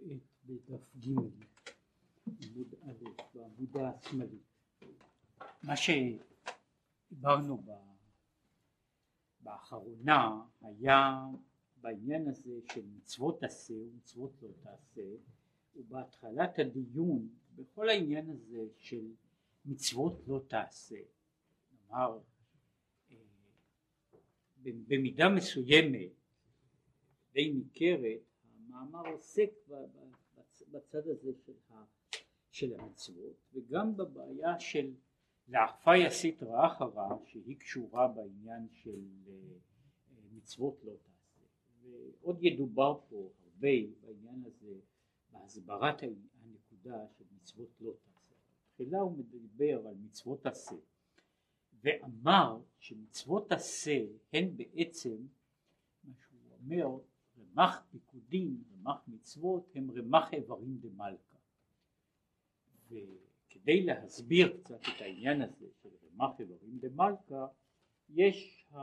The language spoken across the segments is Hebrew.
כעת בדף ג' עמוד א' בעמודה השמאלית. מה שדיברנו באחרונה היה בעניין הזה של מצוות עשה ומצוות לא תעשה ובהתחלת הדיון בכל העניין הזה של מצוות לא תעשה. כלומר אה, במידה מסוימת די ניכרת המאמר עוסק בצד הזה של, ה, של המצוות וגם בבעיה של לערפי הסטרא אחרא שהיא קשורה בעניין של אה, מצוות לא תעשה. ועוד ידובר פה הרבה בעניין הזה בהסברת הנקודה של מצוות לא תעשה. תחילה הוא מדבר על מצוות עשה ואמר שמצוות עשה הן בעצם מה שהוא אומר רמ"ח פיקודים, רמ"ח מצוות, הם רמ"ח איברים דמלכה. וכדי להסביר קצת את העניין הזה של רמ"ח איברים דמלכה, יש, ה...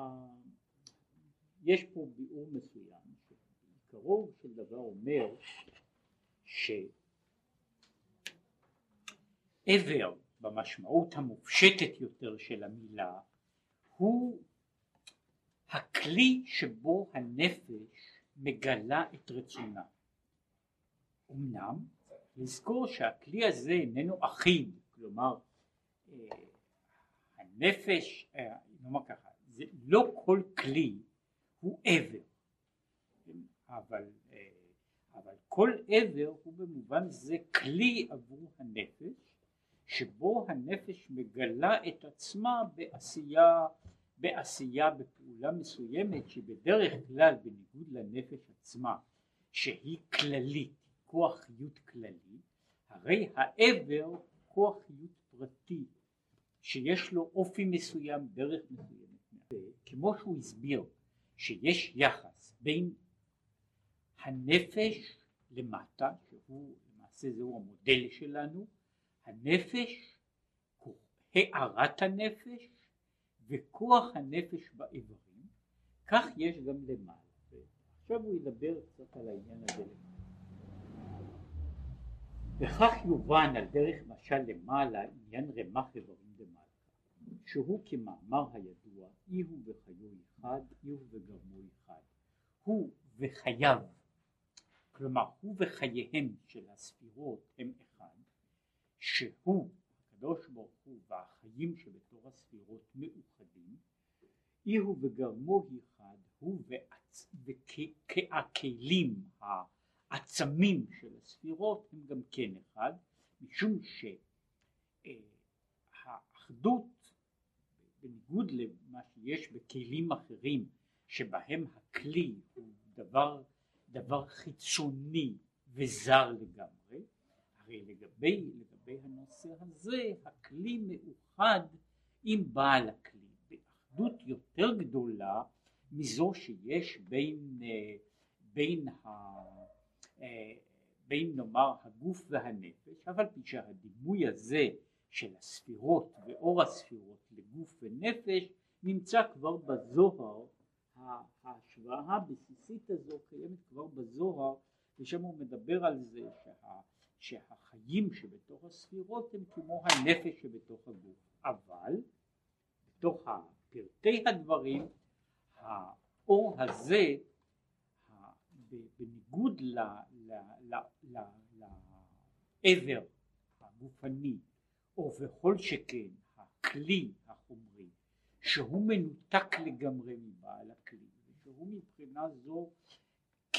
יש פה ביאור מסוים, שעיקרו של דבר אומר שעבר במשמעות המופשטת יותר של המילה הוא הכלי שבו הנפש מגלה את רצונה. אמנם לזכור שהכלי הזה איננו אחיד, כלומר אה, הנפש, אה, נאמר ככה, זה לא כל כלי הוא עבר, אבל, אה, אבל כל עבר הוא במובן זה כלי עבור הנפש, שבו הנפש מגלה את עצמה בעשייה בעשייה בפעולה מסוימת שבדרך כלל בניגוד לנפש עצמה שהיא כללית, כוח חיות כללי, הרי העבר כוח חיות פרטי שיש לו אופי מסוים, דרך מסוימת. כמו שהוא הסביר שיש יחס בין הנפש למטה, שהוא למעשה זהו המודל שלנו, הנפש, הארת הנפש וכוח הנפש באיברים, כך יש גם למעלה. עכשיו הוא ידבר קצת על העניין הזה וכך יובן על דרך משל למעלה עניין רמ"ח איברים דמלכה, שהוא כמאמר הידוע אי הוא וחיו אחד, אי הוא וגרמו אחד. הוא וחייו, כלומר הוא וחייהם של הספירות הם אחד, שהוא הקדוש ברוך הוא והחיים שבתור הספירות מאוחדים, אי הוא וגרמו אחד, הוא וכהכלים העצמים של הספירות הם גם כן אחד, משום שהאחדות בניגוד למה שיש בכלים אחרים שבהם הכלי הוא דבר, דבר חיצוני וזר לגמרי, הרי לגבי, לגבי הנושא הזה הכלי מאוחד עם בעל הכלי. באחדות יותר גדולה מזו שיש בין, אה, בין, ה, אה, בין נאמר הגוף והנפש, אבל פי שהדימוי הזה של הספירות ואור הספירות לגוף ונפש נמצא כבר בזוהר, ההשוואה הבסיסית הזו קיימת כבר בזוהר ושם הוא מדבר על זה שה, שהחיים שבתוך הספירות הם כמו הנפש שבתוך הגוף, אבל בתוך פרטי הדברים האור הזה בניגוד לעבר הגופני או וכל שכן הכלי החומרי שהוא מנותק לגמרי מבעל הכלי ושהוא מבחינה זו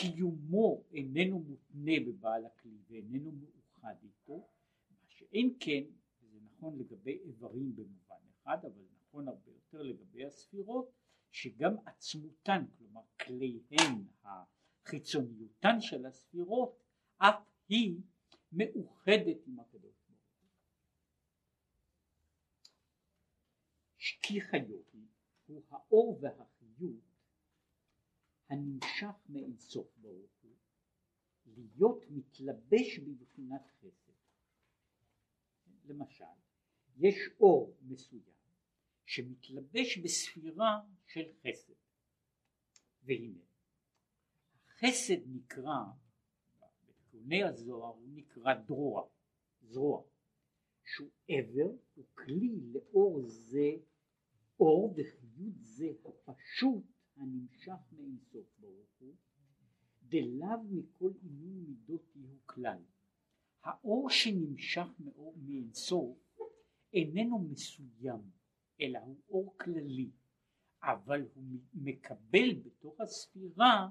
קיומו איננו מותנה בבעל הכלי ואיננו מאוחד איתו, מה שאין כן, וזה נכון לגבי איברים במובן אחד, אבל נכון הרבה יותר לגבי הספירות, שגם עצמותן, כלומר כליהן, החיצוניותן של הספירות, אף היא מאוחדת עם הקדוש ברוך הוא. שתי חיות הוא האור והחיות הנמשך מאינסוף ברוך הוא, להיות מתלבש בבחינת חסד. למשל, יש אור מסוים שמתלבש בספירה של חסד, והנה, החסד נקרא, בלשוני הזוהר הוא נקרא דרוע, זרוע, שהוא עבר, הוא כלי לאור זה, אור וחיות זה הפשוט הנמשך מאינסוף ברוך הוא, דלאו מכל עינוי מידות יהיו כלל. האור שנמשך מאור מאינסוף איננו מסוים, אלא הוא אור כללי, אבל הוא מקבל בתוך הספירה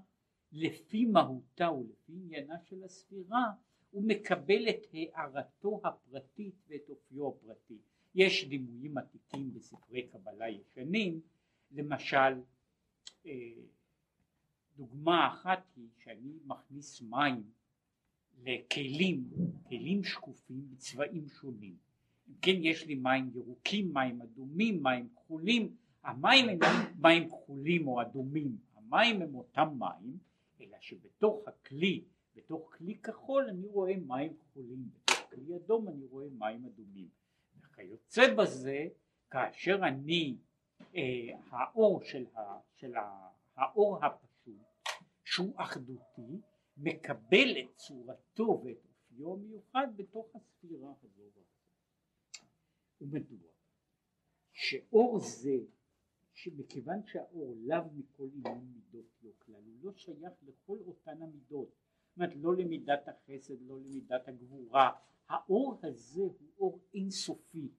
לפי מהותה ולפי עניינה של הספירה הוא מקבל את הערתו הפרטית ואת אופיו הפרטי. יש דימויים עתיקים בספרי קבלה ישנים, למשל דוגמה אחת היא שאני מכניס מים לכלים, כלים שקופים בצבעים שונים. אם כן יש לי מים ירוקים, מים אדומים, מים כחולים, המים אינם מים כחולים או אדומים, המים הם אותם מים, אלא שבתוך הכלי, בתוך כלי כחול אני רואה מים כחולים, בתוך כלי אדום אני רואה מים אדומים. וכיוצא בזה, כאשר אני, אה, האור של, ה, של ה, האור הפשוט, שהוא אחדותי, מקבל את צורתו ואת אופיו המיוחד בתוך הספירה הזו. ומדוע? שאור זה שמכיוון שהאור לאו מכל עניין מידות לא כלל, הוא לא שייך לכל אותן המידות, זאת אומרת לא למידת החסד, לא למידת הגבורה, האור הזה הוא אור אינסופי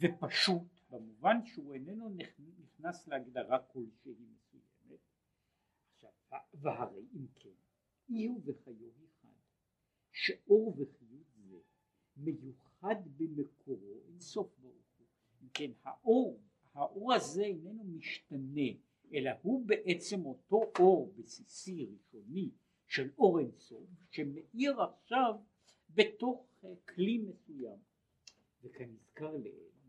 ופשוט במובן שהוא איננו נכנס להגדרה כלשהי מסוימת. עכשיו, והרי אם כן, אי וחיו אחד, שאור וחיות זה מיוחד במקורו אינסוף ברוך הוא. אם כן, האור האור הזה איננו משתנה אלא הוא בעצם אותו אור בסיסי ראשוני של אור אינסוף שמאיר עכשיו בתוך אה, כלי מסוים וכנזכר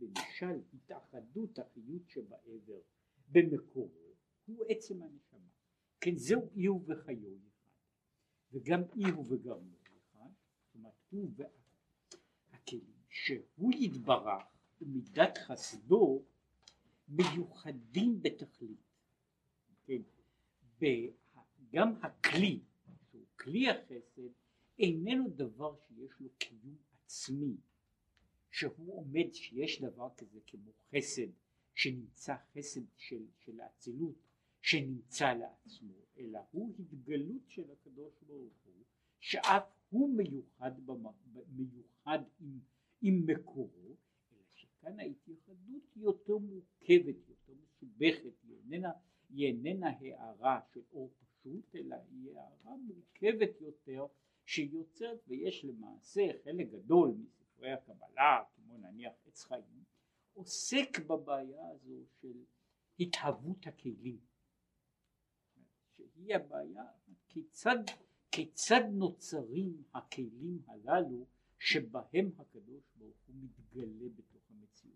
למשל התאחדות החיות שבעבר במקורו הוא עצם הנשמה כן זהו אי הוא וחיו אחד וגם אי הוא וגרמו אחד זאת אומרת הוא והכלים שהוא יתברך ומידת חסדו מיוחדים בתכלית. כן? גם הכלי, שהוא כלי החסד, איננו דבר שיש לו קיום עצמי, שהוא עומד שיש דבר כזה כמו חסד, שנמצא חסד של, של האצילות, שנמצא לעצמו, אלא הוא התגלות של הקדוש ברוך הוא, שאף הוא מיוחד, במ, מיוחד עם, עם מקורו, כאן ההתייחדות היא יותר מורכבת, יותר מסובכת, היא איננה, היא איננה הערה של אור פשוט, אלא היא הערה מורכבת יותר שיוצרת, ויש למעשה חלק גדול מספרי הקבלה, כמו נניח עץ חיים, עוסק בבעיה הזו של התהוות הכלים, שהיא הבעיה כיצד, כיצד נוצרים הכלים הללו שבהם הקדוש ברוך הוא מתגלה בתוך המציאות.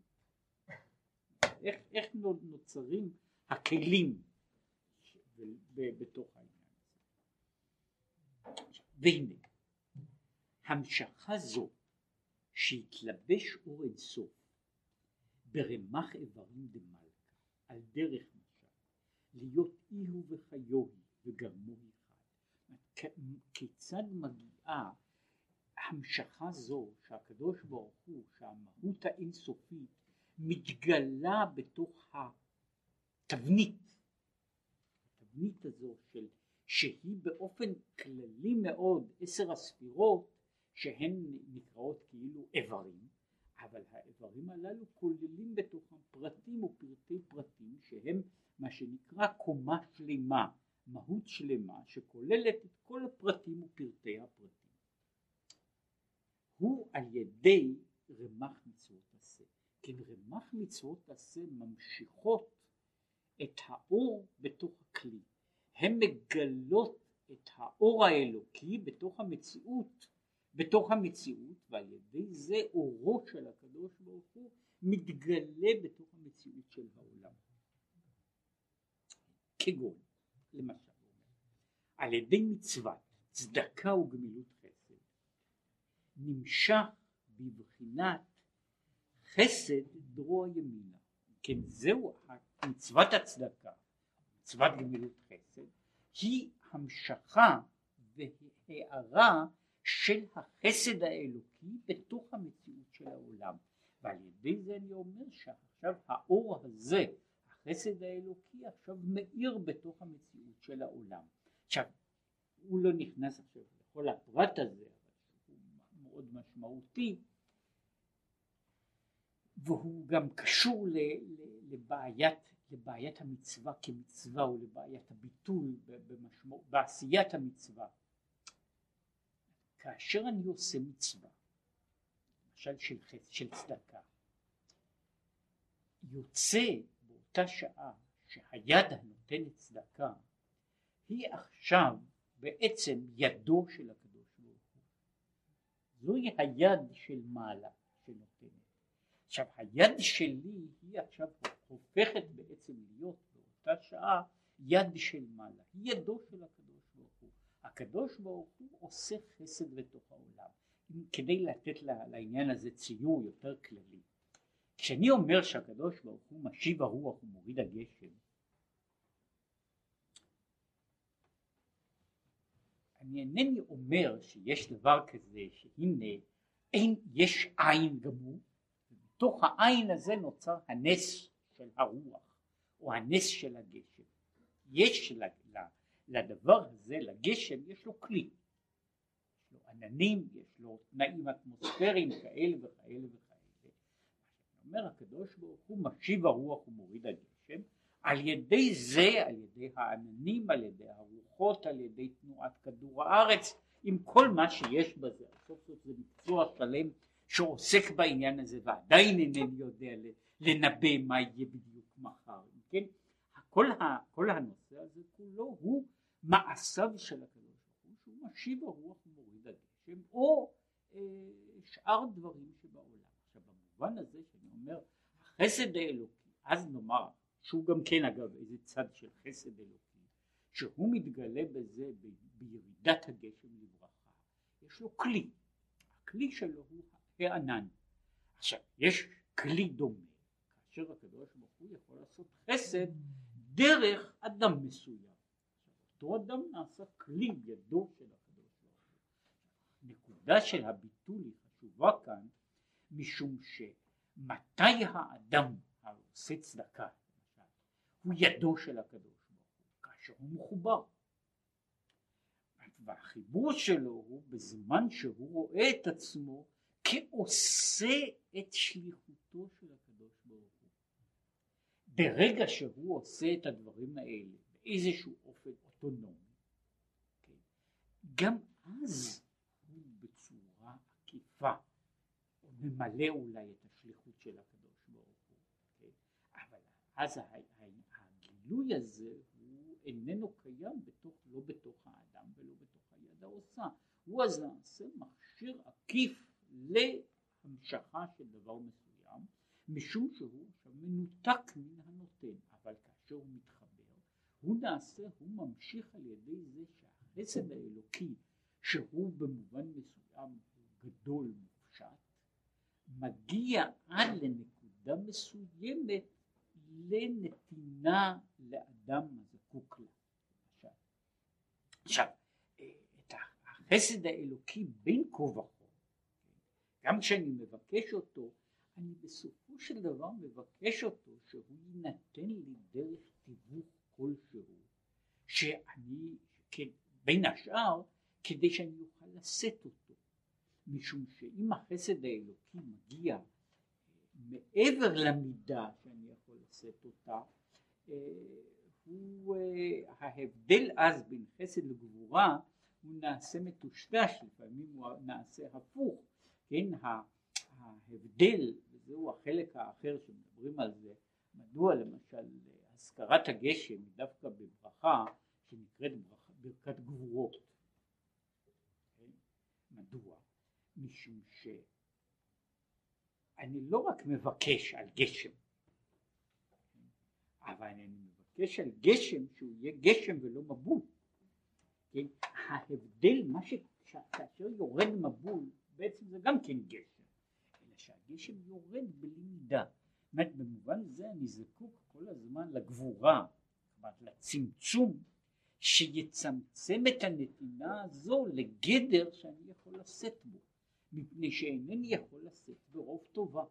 איך, איך נוצרים הכלים בתוך העניין. והנה, המשכה זו שהתלבש אור אינסוף ברמ"ח איברים דמלכה על דרך משל להיות אי הוא וגרמו אחד. כיצד מגיעה המשכה זו שהקדוש ברוך הוא, שהמהות האינסופית מתגלה בתוך התבנית, התבנית הזו של שהיא באופן כללי מאוד עשר הספירות שהן נקראות כאילו איברים, אבל האיברים הללו כוללים בתוכם פרטים ופרטי פרטים שהם מה שנקרא קומה שלמה, מהות שלמה שכוללת את כל הפרטים ופרטי הפרטים. הוא על ידי רמ"ח מצוות עשה. כן רמ"ח מצוות עשה ממשיכות את האור בתוך הכלי. הן מגלות את האור האלוקי בתוך המציאות, בתוך המציאות, ועל ידי זה אורו של הקדוש ברוך הוא מתגלה בתוך המציאות של העולם. כגון, למשל, על ידי מצוות צדקה וגמילות נמשך בבחינת חסד דרוע ימינה. כן זהו מצוות הצדקה, מצוות גמילות חסד, היא המשכה הארה של החסד האלוקי בתוך המציאות של העולם ועל ידי זה אני אומר שעכשיו האור הזה החסד האלוקי עכשיו מאיר בתוך המציאות של העולם עכשיו הוא לא נכנס עכשיו לכל הפרט הזה אבל הוא מאוד משמעותי והוא גם קשור לבעיית, לבעיית המצווה כמצווה ולבעיית הביטול במשמעות, בעשיית המצווה. כאשר אני עושה מצווה, למשל של חסד, של צדקה, יוצא באותה שעה שהיד הנותנת צדקה היא עכשיו בעצם ידו של הקדוש ברוך הוא. זוהי היד של מעלה שנותנת. עכשיו היד שלי היא עכשיו הופכת בעצם להיות באותה שעה יד של מעלה, היא ידו של הקדוש. הקדוש ברוך הוא עושה חסד בתוך העולם. כדי לתת לעניין הזה ציור יותר כללי. כשאני אומר שהקדוש ברוך הוא משיב הרוח ומוריד הגשם, אני אינני אומר שיש דבר כזה שהנה אין, יש עין גמור בתוך העין הזה נוצר הנס של הרוח או הנס של הגשם. יש לדבר הזה, לגשם, יש לו כלי. יש לו עננים, יש לו תנאים אטמוספריים כאלה וכאלה וכאלה. אומר הקדוש ברוך הוא משיב הרוח ומוריד הגשם, על ידי זה, על ידי העננים, על ידי הרוחות, על ידי תנועת כדור הארץ, עם כל מה שיש בזה. סוף סוף זה מקצוע שלם שעוסק בעניין הזה ועדיין אינני יודע לנבא מה יהיה בדיוק מחר, כן? כל, ה, כל הנושא הזה כולו הוא מעשיו של הקדוש ברוך הוא שהוא משיב הרוח ומוריד הגשם או אה, שאר דברים שבעולם. עכשיו במובן הזה שאני אומר החסד האלוקי אז נאמר שהוא גם כן אגב איזה צד של חסד אלוקי שהוא מתגלה בזה בירידת הגשם לברכה יש לו כלי הכלי שלו הוא הענן. עכשיו, יש כלי דומה, כאשר הקדוש ברוך הוא יכול לעשות חסד דרך אדם מסוים. אותו אדם נעשה כלי ידו של הקדוש ברוך הוא. נקודה של הביטול היא חשובה כאן, משום שמתי האדם העושה צדקה, הוא ידו של הקדוש ברוך הוא, כאשר הוא מחובר. והחיבור שלו הוא בזמן שהוא רואה את עצמו כעושה את שליחותו של הקדוש ברוך הוא. ברגע שהוא עושה את הדברים האלה באיזשהו אופן אוטונומי, כן, גם אז הוא בצורה עקיפה ממלא אולי את השליחות של הקדוש ברוך הוא, כן, אבל אז הגילוי הזה הוא איננו קיים בתוך, לא בתוך האדם ולא בתוך היד העושה, הוא אז נעשה מכשיר עקיף להמשכה של דבר מסוים משום שהוא עכשיו מנותק מן הנותן. אבל כאשר הוא מתחבר הוא נעשה הוא ממשיך על ידי זה שהחסד האלוקי שהוא במובן מסוים גדול מופשט מגיע עד לנקודה מסוימת לנתינה לאדם הזקוק לה. עכשיו, את החסד האלוקי בין כה וכה גם כשאני מבקש אותו, אני בסופו של דבר מבקש אותו שהוא יינתן לי דרך תיווך כלשהו, שאני, כן, בין השאר, כדי שאני אוכל לשאת אותו, משום שאם החסד האלוקי מגיע מעבר למידה שאני יכול לשאת אותה, אה, הוא אה, ההבדל אז בין חסד לגבורה הוא נעשה מטושטש, לפעמים הוא נעשה הפוך, כן, ההבדל, וזהו החלק האחר שמדברים על זה, מדוע למשל הזכרת הגשם היא דווקא בברכה שנקראת ברכת גבורות. כן? מדוע? משום שאני לא רק מבקש על גשם, אבל אני מבקש על גשם שהוא יהיה גשם ולא מבול. כן? ההבדל, מה שכאשר יורד מבול בעצם זה גם כן גשם, אלא שהגשם יורד בלי מידה. אומרת במובן זה אני זקוק כל הזמן לגבורה, אומרת לצמצום שיצמצם את הנתינה הזו לגדר שאני יכול לשאת בו, מפני שאינני יכול לשאת ברוב טובה.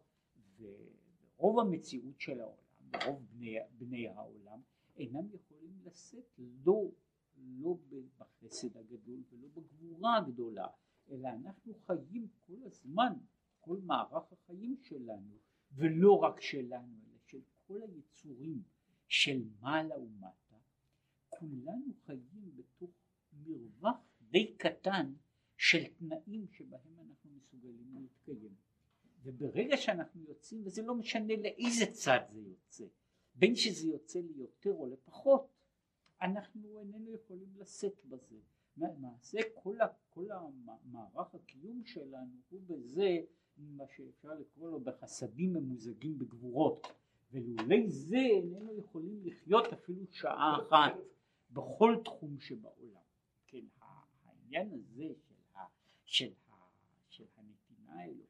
ורוב המציאות של העולם, ורוב בני, בני העולם, אינם יכולים לשאת לא, לא בחסד הגדול ולא בגבורה הגדולה, אלא אנחנו חיים כל הזמן, כל מערך החיים שלנו, ולא רק שלנו, אלא של כל היצורים של מעלה ומטה, כולנו חיים בתוך מרווח די קטן של תנאים שבהם אנחנו מסוגלים להתקיים. וברגע שאנחנו יוצאים, וזה לא משנה לאיזה צד זה יוצא, בין שזה יוצא ליותר או לפחות, אנחנו איננו יכולים לשאת בזה. למעשה כל, כל המערך הקיום שלנו הוא בזה מה שאפשר לקרוא לו בחסדים ממוזגים בגבורות ולולי זה איננו יכולים לחיות אפילו שעה אחת בכל תחום שבעולם. כן, העניין הזה של, ה, של, ה, של הנתינה האלוקית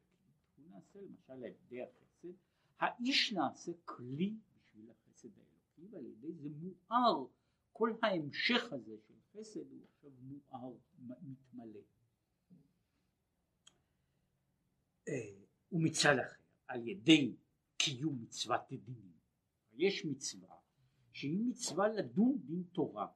הוא נעשה למשל על ידי החסד, האיש נעשה כלי בשביל החסד האלוקי ועל ידי זה מואר כל ההמשך הזה של חסד הוא עכשיו מואר, מתמלא. אה, ומצד אחר, על ידי קיום מצוות דינים. יש מצווה שהיא מצווה לדון דין תורה.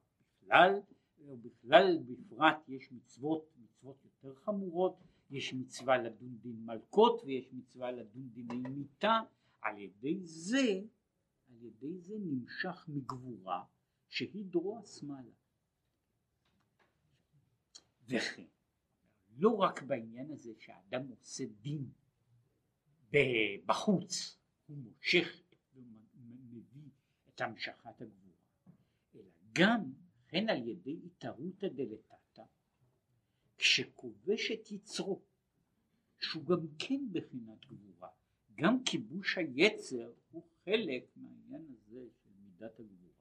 בכלל, ובכלל בפרט יש מצוות, מצוות יותר חמורות, יש מצווה לדון דין מלכות ויש מצווה לדון דיני מיתה. על ידי זה, על ידי זה נמשך מגבורה שהיא דרוע שמאלה. וכן, לא רק בעניין הזה שאדם עושה דין בחוץ, הוא מושך ומביא את המשכת הגבורה, אלא גם כן על ידי התערותא דלתתא, כשכובש את יצרו, שהוא גם כן בחינת גבורה, גם כיבוש היצר הוא חלק מהעניין הזה של מידת הגבורה.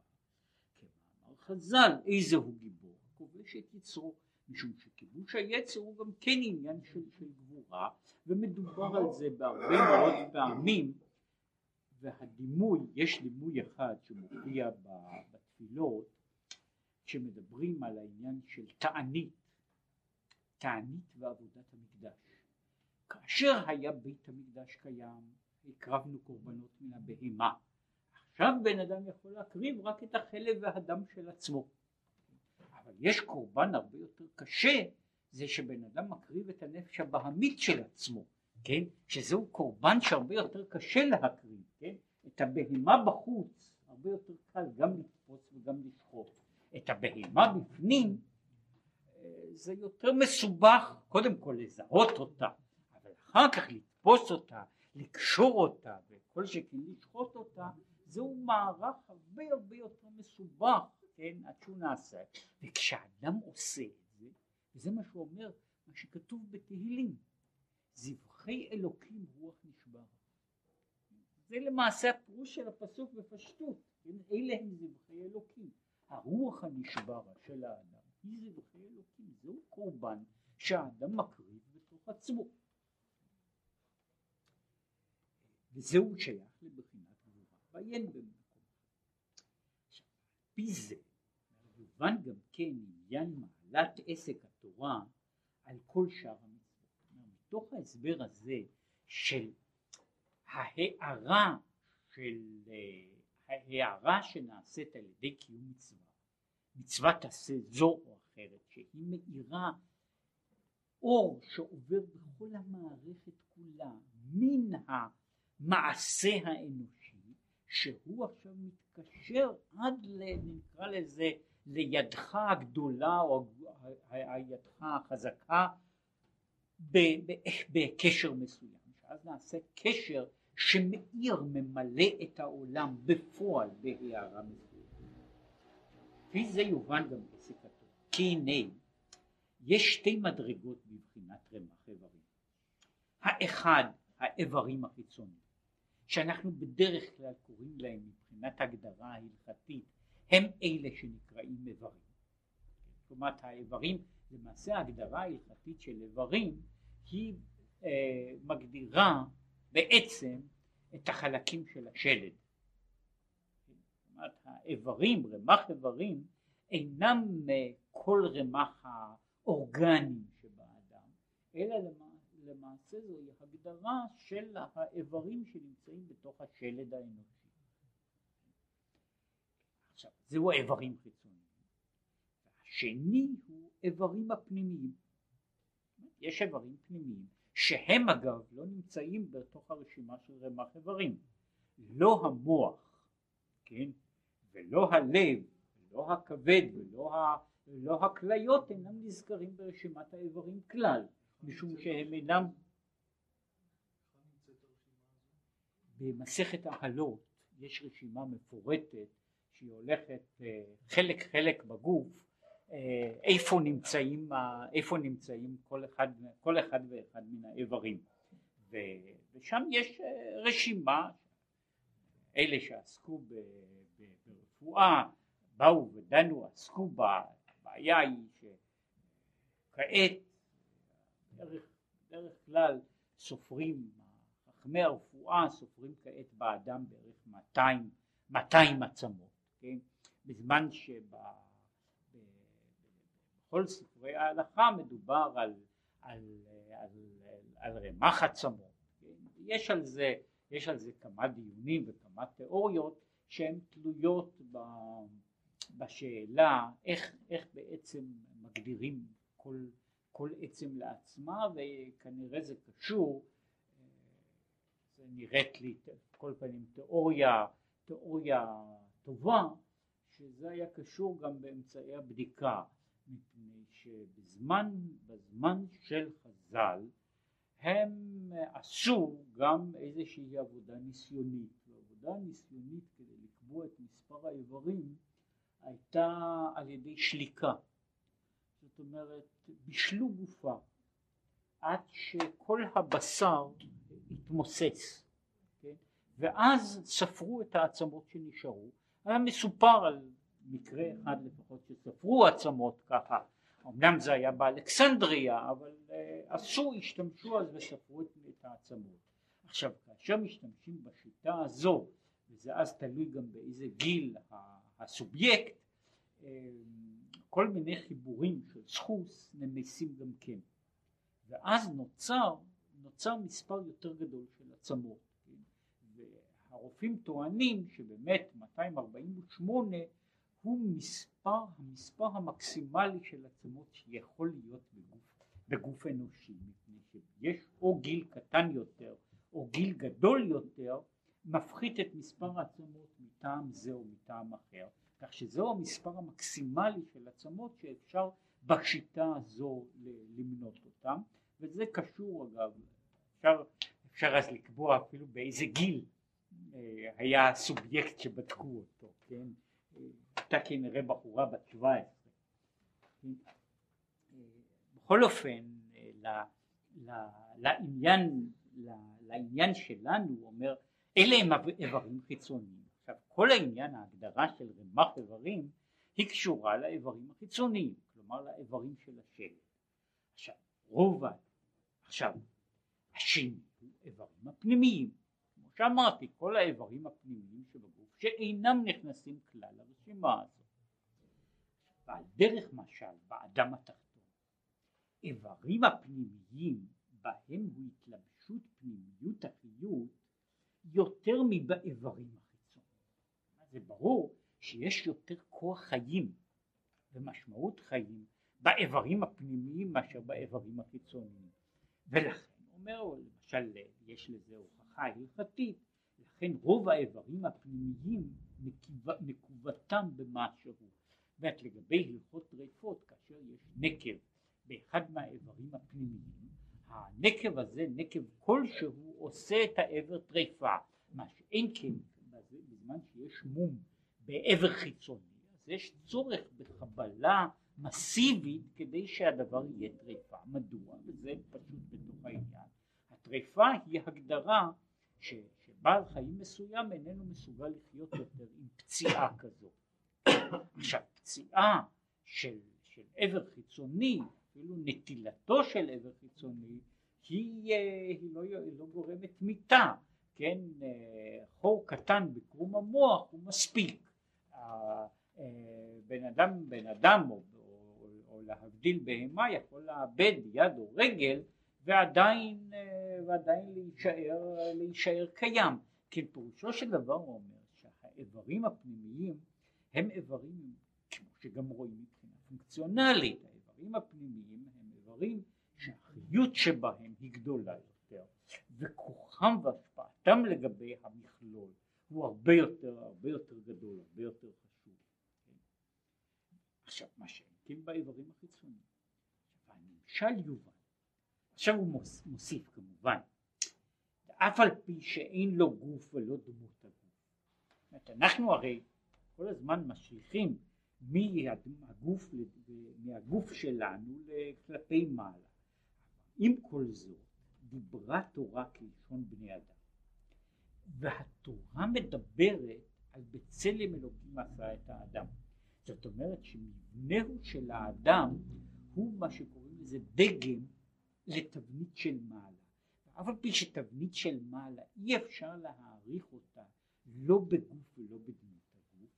כמאמר חז"ל, איזה הוא גיבור? כובש את יצרו. משום שכיבוש היצר הוא גם כן עניין של, של גבורה ומדובר על זה בהרבה מאוד פעמים והדימוי, יש דימוי אחד שמופיע בתפילות שמדברים על העניין של תענית, תענית ועבודת המקדש. כאשר היה בית המקדש קיים הקרבנו קורבנות מן הבהמה עכשיו בן אדם יכול להקריב רק את החלב והדם של עצמו אבל יש קורבן הרבה יותר קשה, זה שבן אדם מקריב את הנפש הבהמית של עצמו, כן? שזהו קורבן שהרבה יותר קשה להקריב, כן? את הבהמה בחוץ הרבה יותר קל גם לתפוס וגם לשחוט. את הבהמה בפנים אה, זה יותר מסובך קודם כל לזהות אותה, אבל אחר כך לתפוס אותה, לקשור אותה וכל שכן לשחוט אותה, זהו מערך הרבה הרבה יותר מסובך כן, עד שהוא נעשה, וכשאדם עושה את זה, וזה מה שהוא אומר, מה שכתוב בתהילים, זבחי אלוקים רוח נשבר. זה למעשה הפירוש של הפסוק בפשטות, כן, אלה הם זבחי אלוקים. הרוח הנשברה של האדם היא זבחי אלוקים, זהו קורבן שהאדם מקריב בתוך עצמו. וזהו שייך לבחינת גבורה, ועיין במקום. פי זה מובן גם כן עניין מעלת עסק התורה על כל שאר המצוות. מתוך ההסבר הזה של ההערה של ההערה שנעשית על ידי קיום מצווה, מצוות עשה זו או אחרת, שהיא מאירה אור שעובר בכל המערכת כולה מן המעשה האנושי שהוא עכשיו מתקשר עד נקרא לזה לידך הגדולה או הידך החזקה בקשר מסוים, שאז נעשה קשר שמאיר, ממלא את העולם בפועל בהערה מסוימת. לפי זה יובן גם בסקתו, כי הנה יש שתי מדרגות בבחינת רמ"ח איברים. האחד האיברים החיצוניים, שאנחנו בדרך כלל קוראים להם מבחינת הגדרה ההלכתית הם אלה שנקראים איברים. כלומר האיברים, למעשה ההגדרה ההלכתית של איברים היא אה, מגדירה בעצם את החלקים של השלד. אומרת האיברים, רמ"ח איברים, אינם כל רמ"ח האורגנים שבאדם, אלא למעשה זוהי הגדרה של האיברים שנמצאים בתוך השלד האנושי. עכשיו, זהו האיברים חיצוניים. השני הוא איברים הפנימיים. יש איברים פנימיים שהם אגב לא נמצאים בתוך הרשימה של רמ"ח איברים. לא המוח, כן, ולא הלב, ולא הכבד, ולא, ה, ולא הכליות אינם נזכרים ברשימת האיברים כלל, משום שהם אינם במסכת ההלות יש רשימה מפורטת שהיא הולכת אה, חלק חלק בגוף אה, איפה נמצאים, איפה נמצאים כל אחד, כל אחד ואחד מן האיברים. ושם יש אה, רשימה אלה שעסקו ברפואה באו ודנו עסקו בה, הבעיה היא שכעת דרך, דרך כלל סופרים חכמי הרפואה סופרים כעת באדם בערך 200, 200 עצמות, כן? בזמן שבכל ספרי ההלכה מדובר על, על, על, על, על רמ"ח עצמות, כן? יש על זה יש על זה כמה דיונים וכמה תיאוריות שהן תלויות ב, בשאלה איך, איך בעצם מגדירים כל, כל עצם לעצמה וכנראה זה קשור זה נראית לי כל פנים תיאוריה, תיאוריה טובה, שזה היה קשור גם באמצעי הבדיקה, מפני שבזמן בזמן של חז"ל הם עשו גם איזושהי עבודה ניסיונית, ועבודה ניסיונית כדי לקבוע את מספר האיברים הייתה על ידי שליקה, זאת אומרת בישלו גופה עד שכל הבשר התמוסס, כן? ואז ספרו את העצמות שנשארו, היה מסופר על מקרה אחד לפחות שספרו עצמות ככה, אמנם זה היה באלכסנדריה אבל uh, עשו, השתמשו אז וספרו את העצמות. עכשיו כאשר משתמשים בשיטה הזו, וזה אז תלוי גם באיזה גיל הסובייקט, uh, כל מיני חיבורים של סחוס נמסים גם כן. ואז נוצר נוצר מספר יותר גדול של עצמות והרופאים טוענים שבאמת 248 הוא מספר, המספר המקסימלי של עצמות שיכול להיות בגוף, בגוף אנושי מפני שיש או גיל קטן יותר או גיל גדול יותר מפחית את מספר העצמות מטעם זה או מטעם אחר. כך שזהו המספר המקסימלי של עצמות שאפשר בשיטה הזו למנות אותם. וזה קשור אגב, אפשר, אפשר אז לקבוע אפילו באיזה גיל היה הסובייקט שבדקו אותו, כן? הייתה כנראה בחורה בת 17. כן? אה, בכל אופן, אה, לעניין, לעניין שלנו הוא אומר אלה הם איברים חיצוניים. עכשיו כל העניין ההגדרה של רמ"ח איברים היא קשורה לאיברים החיצוניים, כלומר לאיברים של השלד. עכשיו רוב עכשיו, השני הוא איברים הפנימיים. שאמרתי, כל האיברים הפנימיים שבגוף שאינם נכנסים כלל לרשימה הזאת. ועל דרך משל באדם התחתון, איברים הפנימיים בהם הוא התלבשות פנימיות החיות יותר מבאיברים החיצוניים. זה ברור שיש יותר כוח חיים ומשמעות חיים באיברים הפנימיים מאשר באיברים החיצוניים. ולכן אומר למשל יש לזה הוכחה הלכתית לכן רוב האיברים הפנימיים נקובתם במשהו זאת לגבי הלכות טרפות כאשר יש נקב באחד מהאיברים הפנימיים הנקב הזה נקב כלשהו עושה את האיבר טריפה מה שאין כן בזמן שיש מום באיבר חיצוני אז יש צורך בחבלה מסיבית כדי שהדבר יהיה טריפה. מדוע? וזה פשוט בתוך העניין. הטריפה היא הגדרה ש, שבעל חיים מסוים איננו מסוגל לחיות יותר עם פציעה כזו. עכשיו פציעה של, של עבר חיצוני, אפילו נטילתו של עבר חיצוני, היא, היא, לא, היא לא גורמת מיתה, כן, חור קטן בקרום המוח הוא מספיק. בן אדם, בן אדם או, או, או להבדיל בהמה יכול לאבד יד או רגל ועדיין, ועדיין להישאר, להישאר קיים. כי פירושו של דבר הוא אומר שהאיברים הפנימיים הם איברים, כמו שגם רואים מבחינה פונקציונלית, האיברים הפנימיים הם איברים שהחיות שבהם היא גדולה יותר, וכוחם והשפעתם לגבי המכלול הוא הרבה יותר, הרבה יותר גדול, הרבה יותר חשוב. עכשיו מה שאין כן באיברים החיצוניים, הנמשל יובן, עכשיו הוא מוסיף כמובן, אף על פי שאין לו גוף ולא דמות הגוף. אנחנו הרי כל הזמן משליכים מהגוף, מהגוף שלנו כלפי מעלה. עם כל זאת דיברה תורה כלשון בני אדם והתורה מדברת על בצלם אלוקים עשה את האדם זאת אומרת שמבנהו של האדם הוא מה שקוראים לזה דגם לתבנית של מעלה. אף על פי שתבנית של מעלה אי אפשר להעריך אותה לא בגוף ולא בדמות הגוף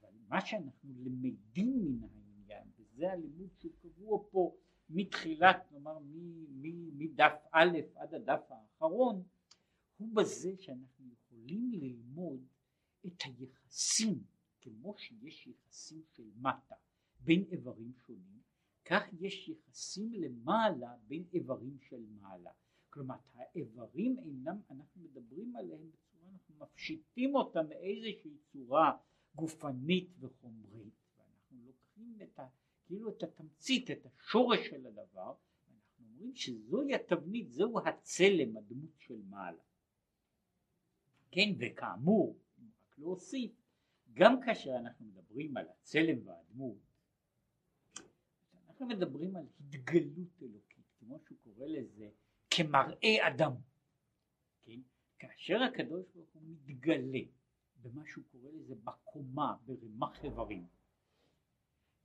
אבל מה שאנחנו למדים מן העניין וזה הלימוד שהוא קבוע פה מתחילת, נאמר, מדף א' עד הדף האחרון, הוא בזה שאנחנו יכולים ללמוד את היחסים, כמו שיש יחסים של מטה בין איברים שונים, כך יש יחסים למעלה בין איברים של מעלה. כלומר האיברים אינם, אנחנו מדברים עליהם בצורה, אנחנו מפשיטים אותם מאיזושהי צורה גופנית וחומרית, ואנחנו לוקחים את ה... כאילו את התמצית, את השורש של הדבר, אנחנו אומרים שזוהי התבנית, זהו הצלם, הדמות של מעלה. כן, וכאמור, רק להוסיף, גם כאשר אנחנו מדברים על הצלם והדמות, אנחנו מדברים על התגלות אלוקית, כמו שהוא קורא לזה, כמראה אדם. כן? כאשר הקדוש ברוך הוא מתגלה במה שהוא קורא לזה בקומה, ברמ"ח איברים,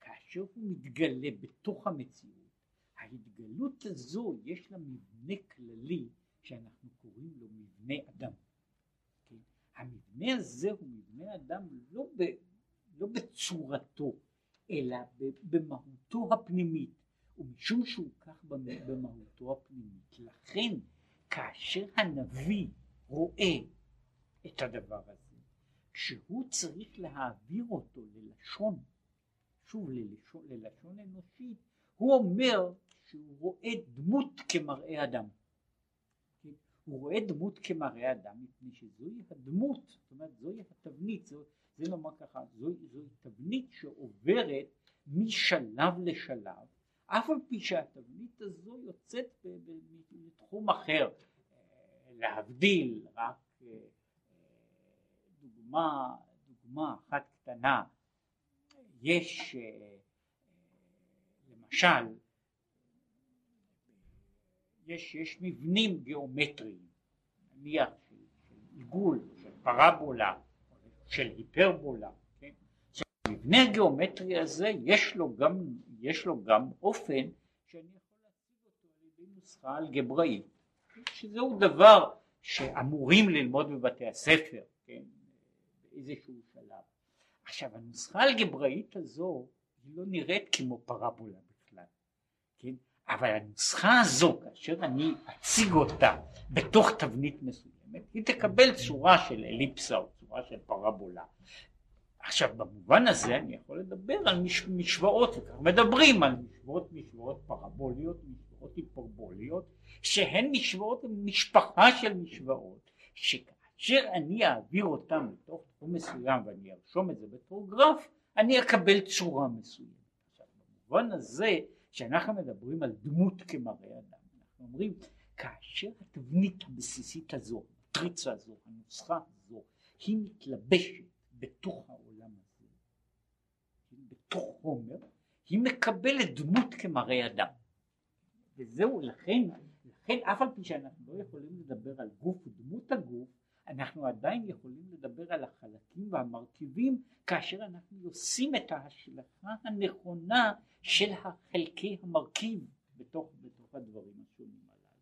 כאשר הוא מתגלה בתוך המציאות, ההתגלות הזו יש לה מבנה כללי שאנחנו קוראים לו מבנה אדם. כן? המבנה הזה הוא מבנה אדם לא, ב, לא בצורתו, אלא במהותו הפנימית, ומשום שהוא כך במהותו הפנימית. לכן כאשר הנביא רואה את הדבר הזה, כשהוא צריך להעביר אותו ללשון שוב ללשון, ללשון אנושית, הוא אומר שהוא רואה דמות כמראה אדם. כן? הוא רואה דמות כמראה אדם מפני שזוהי הדמות, זאת אומרת זוהי התבנית, זו, זה נאמר ככה, זוהי, זוהי תבנית שעוברת משלב לשלב, אף על פי שהתבנית הזו יוצאת לתחום אחר, להבדיל רק אה, דוגמה, דוגמה אחת קטנה. יש אה, למשל יש, יש מבנים גיאומטריים נניח של עיגול, של פרבולה, של היפרבולה, כן? המבנה הגיאומטרי הזה יש לו גם, יש לו גם אופן שאני יכול להציג אותו על ידי נוסחה אלגבראית, שזהו דבר שאמורים ללמוד בבתי הספר, כן? באיזשהו שלב. עכשיו הנוסחה האלגבראית הזו היא לא נראית כמו פרבולה בכלל, כן? אבל הנוסחה הזו כאשר אני אציג אותה בתוך תבנית מסוימת היא תקבל צורה של אליפסה או צורה של פרבולה. עכשיו במובן הזה אני יכול לדבר על מש, משוואות, מדברים על משוואות משוואות פרבוליות, משוואות היפרבוליות, שהן משוואות, משפחה של משוואות, שכ... כאשר אני אעביר אותם לתוך תחום מסוים ואני ארשום את זה בתור גרף, אני אקבל צורה מסוימת. עכשיו במובן הזה שאנחנו מדברים על דמות כמראה אדם, אנחנו אומרים כאשר התבנית הבסיסית הזו, המטריצה הזו, הנוסחה היא מתלבשת בתוך העולם הזה, בתוך חומר, היא מקבלת דמות כמראה אדם. וזהו, לכן, לכן אף על פי שאנחנו לא יכולים לדבר על גוף ודמות הגוף, אנחנו עדיין יכולים לדבר על החלקים והמרכיבים כאשר אנחנו עושים את ההשלכה הנכונה של החלקי המרכיב בתוך, בתוך הדברים השונים הללו.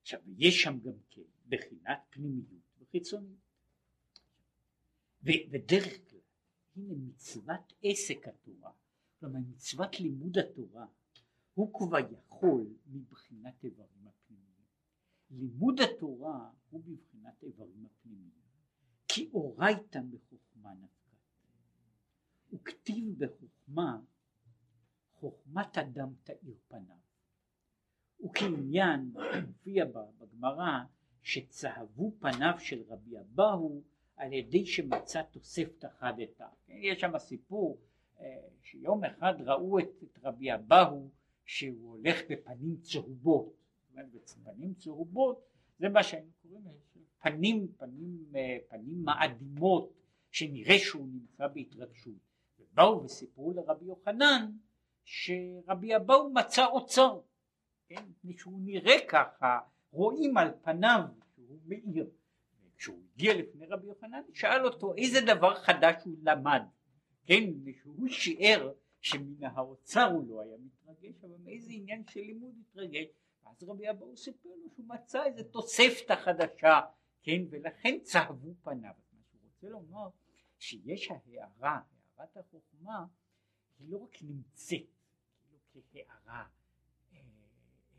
עכשיו יש שם גם כן בחינת פנימיות וחיצוניות. ודרך כלל, הנה מצוות עסק התורה, כלומר מצוות לימוד התורה, הוא כבר יכול מבחינת איברים הפנימיים. לימוד התורה הוא בבחינת איברים הפנימיים. כי אורייתא בחוכמה נפקת. וכתיב בחוכמה, חוכמת אדם תאיר פניו. וכעניין מופיע בגמרא שצהבו פניו של רבי אבאו על ידי שמצא תוספתא חדתא. יש שם סיפור אה, שיום אחד ראו את, את רבי אבאו שהוא הולך בפנים צהובות. פנים צהובות זה מה שהיינו קוראים פנים, פנים, אה, פנים מאדימות שנראה שהוא נמצא בהתרגשות. ובאו וסיפרו לרבי יוחנן שרבי אבאו מצא אוצר. כן? שהוא נראה ככה, רואים על פניו שהוא מאיר. כשהוא הגיע לפני רבי יוחנן, שאל אותו איזה דבר חדש הוא למד, כן, שהוא שיער שמן האוצר הוא לא היה מתרגש, אבל מאיזה עניין של לימוד התרגש, אז רבי אבאו סיפר לו שהוא מצא איזה תוספתא חדשה, כן, ולכן צהבו פניו. מה שהוא רוצה לומר, שיש ההערה, הערת החוכמה, היא לא רק נמצאת, כאילו כהערה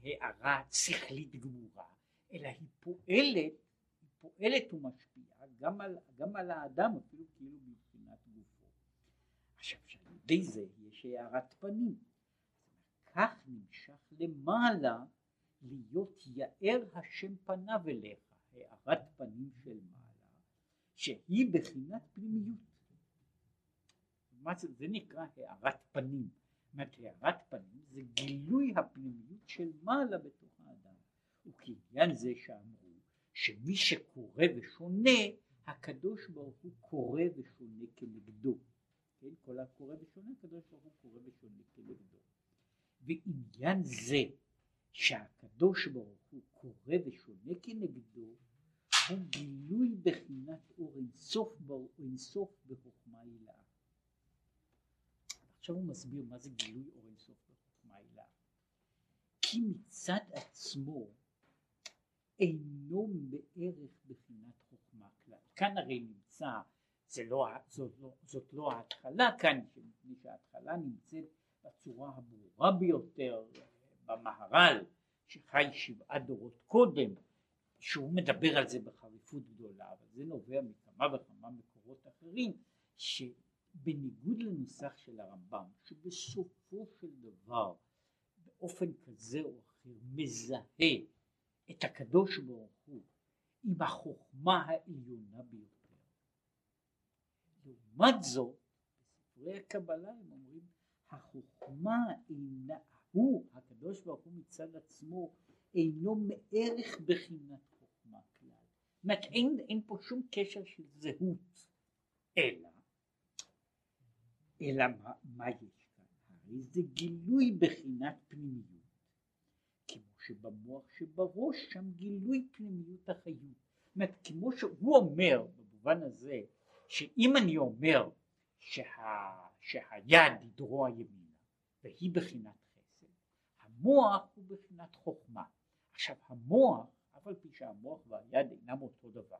הערה שכלית גמורה, אלא היא פועלת, היא פועלת ומשפיעה גם על, גם על האדם אפילו כאילו מבחינת גופו. עכשיו שעל ידי זה יש הערת פנים. כך נמשך למעלה להיות יאר השם פניו אליך, הארת פנים של מעלה, שהיא בחינת פנימיות. זה, נקרא הארת פנים. אומרת הארת פנים זה גילוי הפנימיות של מעלה בתוך האדם. וכעניין זה שאמרו שמי שקורא ושונה הקדוש ברוך הוא קורא ושונה כנגדו. כן? כל הקורא ושונה הקדוש ברוך הוא קורא ושונה כנגדו. ועניין זה שהקדוש ברוך הוא קורא ושונה כנגדו הוא גילוי בחינת אור אינסוף בחוכמה הילאה עכשיו הוא מסביר מה זה גילוי אור אינסוף בחוכמה הילה. כי מצד עצמו אינו בערך בחינת חוכמה כלל. כאן הרי נמצא, לא, זאת, לא, זאת לא ההתחלה כאן, מפני שההתחלה נמצאת בצורה הברורה ביותר במהר"ל, שחי שבעה דורות קודם, שהוא מדבר על זה בחריפות גדולה, אבל זה נובע מכמה וכמה מקורות אחרים, ש... בניגוד לנוסח של הרמב"ם שבסופו של דבר באופן כזה או אחר מזהה את הקדוש ברוך הוא עם החוכמה העליונה ביותר. לעומת זאת בספרי הקבלה הם אומרים החוכמה אינה הוא הקדוש ברוך הוא מצד עצמו אינו מערך בחינת חוכמה כלל. זאת אומרת אין, אין פה שום קשר של זהות אלא אלא מה, מה יש כאן? הרי זה גילוי בחינת פנימיות. כמו שבמוח שבראש שם גילוי פנימיות החיות. זאת אומרת, כמו שהוא אומר במובן הזה, שאם אני אומר שה, שהיד היא דרוע ימינה והיא בחינת חסד, המוח הוא בחינת חוכמה. עכשיו המוח, אף על פי שהמוח והיד אינם אותו דבר,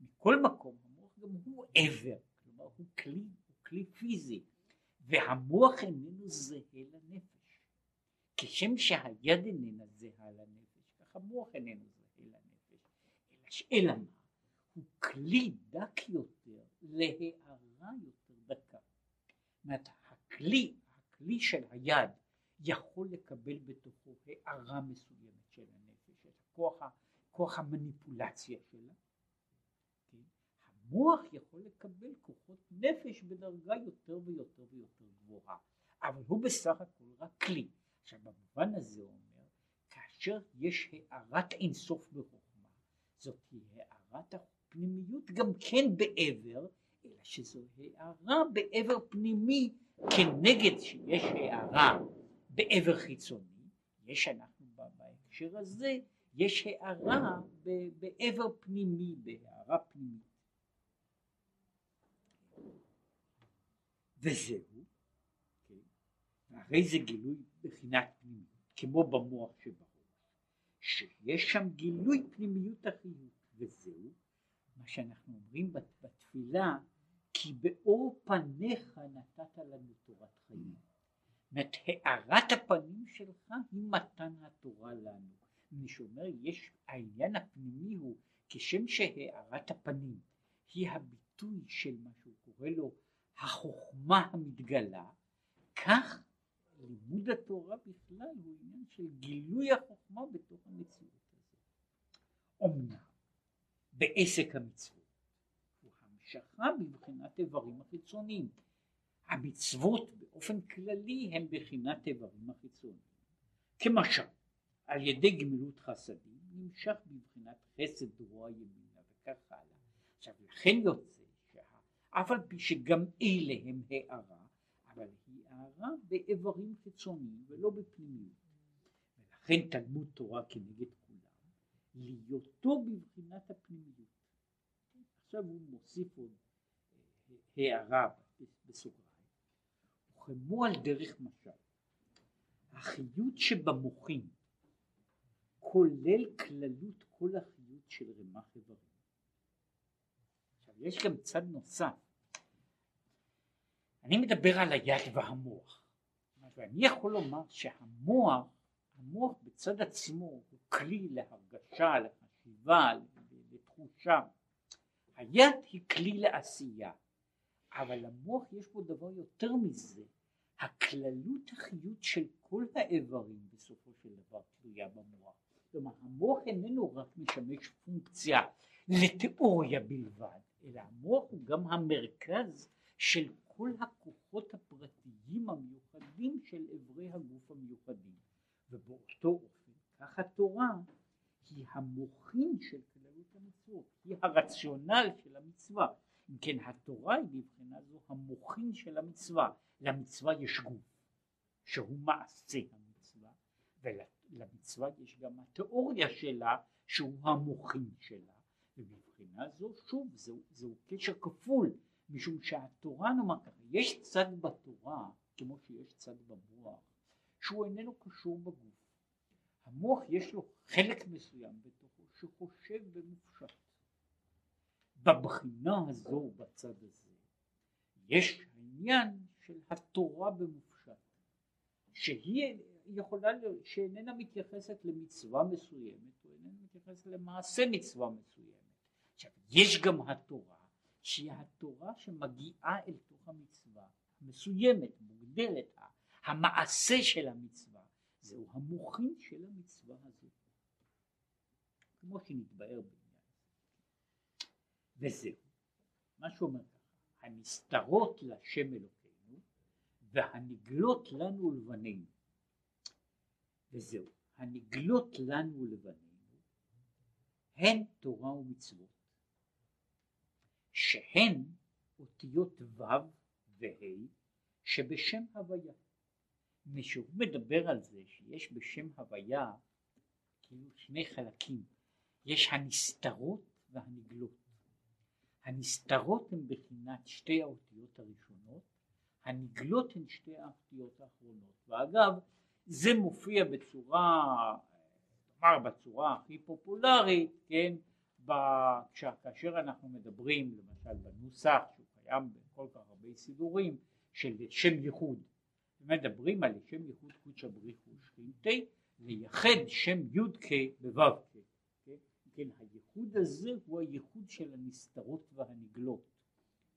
מכל מקום המוח גם הוא עבר, כלומר הוא כלי, הוא כלי פיזי, והמוח איננו זהה לנפש. כשם שהיד איננה זהה לנפש, כך המוח איננו זהה לנפש. אלא מה? הוא כלי דק יותר להערה יותר דקה. זאת אומרת, הכלי, הכלי של היד יכול לקבל בתוכו הערה מסוימת של הנפש, את הכוח, כוח המניפולציה שלה. המוח יכול לקבל כוחות נפש בדרגה יותר ויותר ויותר גבוהה, אבל הוא בסך הכל רק כלי. עכשיו במובן הזה אומר, כאשר יש הארת אינסוף בחוכמה, זאת הארת הפנימיות גם כן בעבר, אלא שזו הארה בעבר פנימי כנגד שיש הארה בעבר חיצוני, יש אנחנו בהקשר הזה, יש הארה בעבר פנימי, בהארה פנימית. וזהו, כן, והרי זה גילוי בחינת פנימיות, כמו במוח שבראש, שיש שם גילוי פנימיות החיות, וזהו מה שאנחנו אומרים בתפילה, כי באור פניך נתת לנו תורת חיים. זאת אומרת, הארת הפנים שלך היא מתן התורה לנו. מי שאומר, יש, העניין הפנימי הוא, כשם שהארת הפנים היא הביטוי של מה שהוא קורא לו החוכמה המתגלה, כך לימוד התורה בכלל הוא עניין של גילוי החוכמה בתוך המציאות הזאת. אמנם בעסק המצוות הוא המשכה בבחינת איברים החיצוניים. המצוות באופן כללי הם בחינת איברים החיצוניים. כמשל, על ידי גמילות חסדים נמשך בבחינת חסד רוע ימינה וכך הלאה. עכשיו לכן יוצא שאף על פי שגם אלה הם הערה, אבל היא הערה באיברים חיצוניים ולא בפנימיות. ולכן תלמוד תורה כנגד כולם, להיותו בבחינת הפנימיות. עכשיו הוא מוסיף עוד אה, הערה בסוגריים. וכמו על דרך משל, החיות שבמוחים כולל כללות כל החיות של רמ"ח איברים. יש גם צד נוסף. אני מדבר על היד והמוח. ואני יכול לומר שהמוח, המוח בצד עצמו הוא כלי להרגשה, לחשיבה, לתחושה. היד היא כלי לעשייה, אבל למוח יש פה דבר יותר מזה, הכללות החיות של כל האיברים בסופו של דבר תלויה במוח. כלומר המוח איננו רק משמש פונקציה לתיאוריה בלבד, אלא המוח הוא גם המרכז של כל הכוחות הפרטיים המיוחדים של איברי הגוף המיוחדים. ובאותו אופן, כך התורה היא המוחין של כללות המצוות, היא הרציונל של המצווה. אם כן התורה היא מבחינה זו המוחין של המצווה. למצווה יש גוף, שהוא מעשה המצווה, ולמצווה יש גם התיאוריה שלה, שהוא המוחין שלה. ומבחינה זו שוב זהו, זהו קשר כפול משום שהתורה נאמר ככה יש צד בתורה כמו שיש צד במוח שהוא איננו קשור בגוף. המוח יש לו חלק מסוים בתוכו שחושב במופשט. בבחינה הזו בצד הזה יש העניין של התורה במופשט שהיא יכולה, שאיננה מתייחסת למצווה מסוימת או איננה מתייחסת למעשה מצווה מסוימת עכשיו יש גם התורה שהיא התורה שמגיעה אל תוך המצווה מסוימת, מוגדרת, המעשה של המצווה זהו המוחין של המצווה הזו. כמו שנתבהר בעניין וזהו. מה שאומר ככה הנסתרות לשם אלוקינו והנגלות לנו לבנינו. וזהו הנגלות לנו לבנינו הן תורה ומצוות שהן אותיות ו' וה' שבשם הוויה. משהוא מדבר על זה שיש בשם הוויה כאילו שני חלקים, יש הנסתרות והנגלות. הנסתרות הן בחינת שתי האותיות הראשונות, הנגלות הן שתי האותיות האחרונות. ואגב, זה מופיע בצורה, נאמר בצורה הכי פופולרית, כן, כאשר אנחנו מדברים למשל בנוסח שהוא קיים בכל כך הרבה סידורים של שם ייחוד מדברים על שם ייחוד קודשא בריחו שכינתי לייחד שם י"ק בו"ק כן? כן הייחוד הזה הוא הייחוד של הנסתרות והנגלות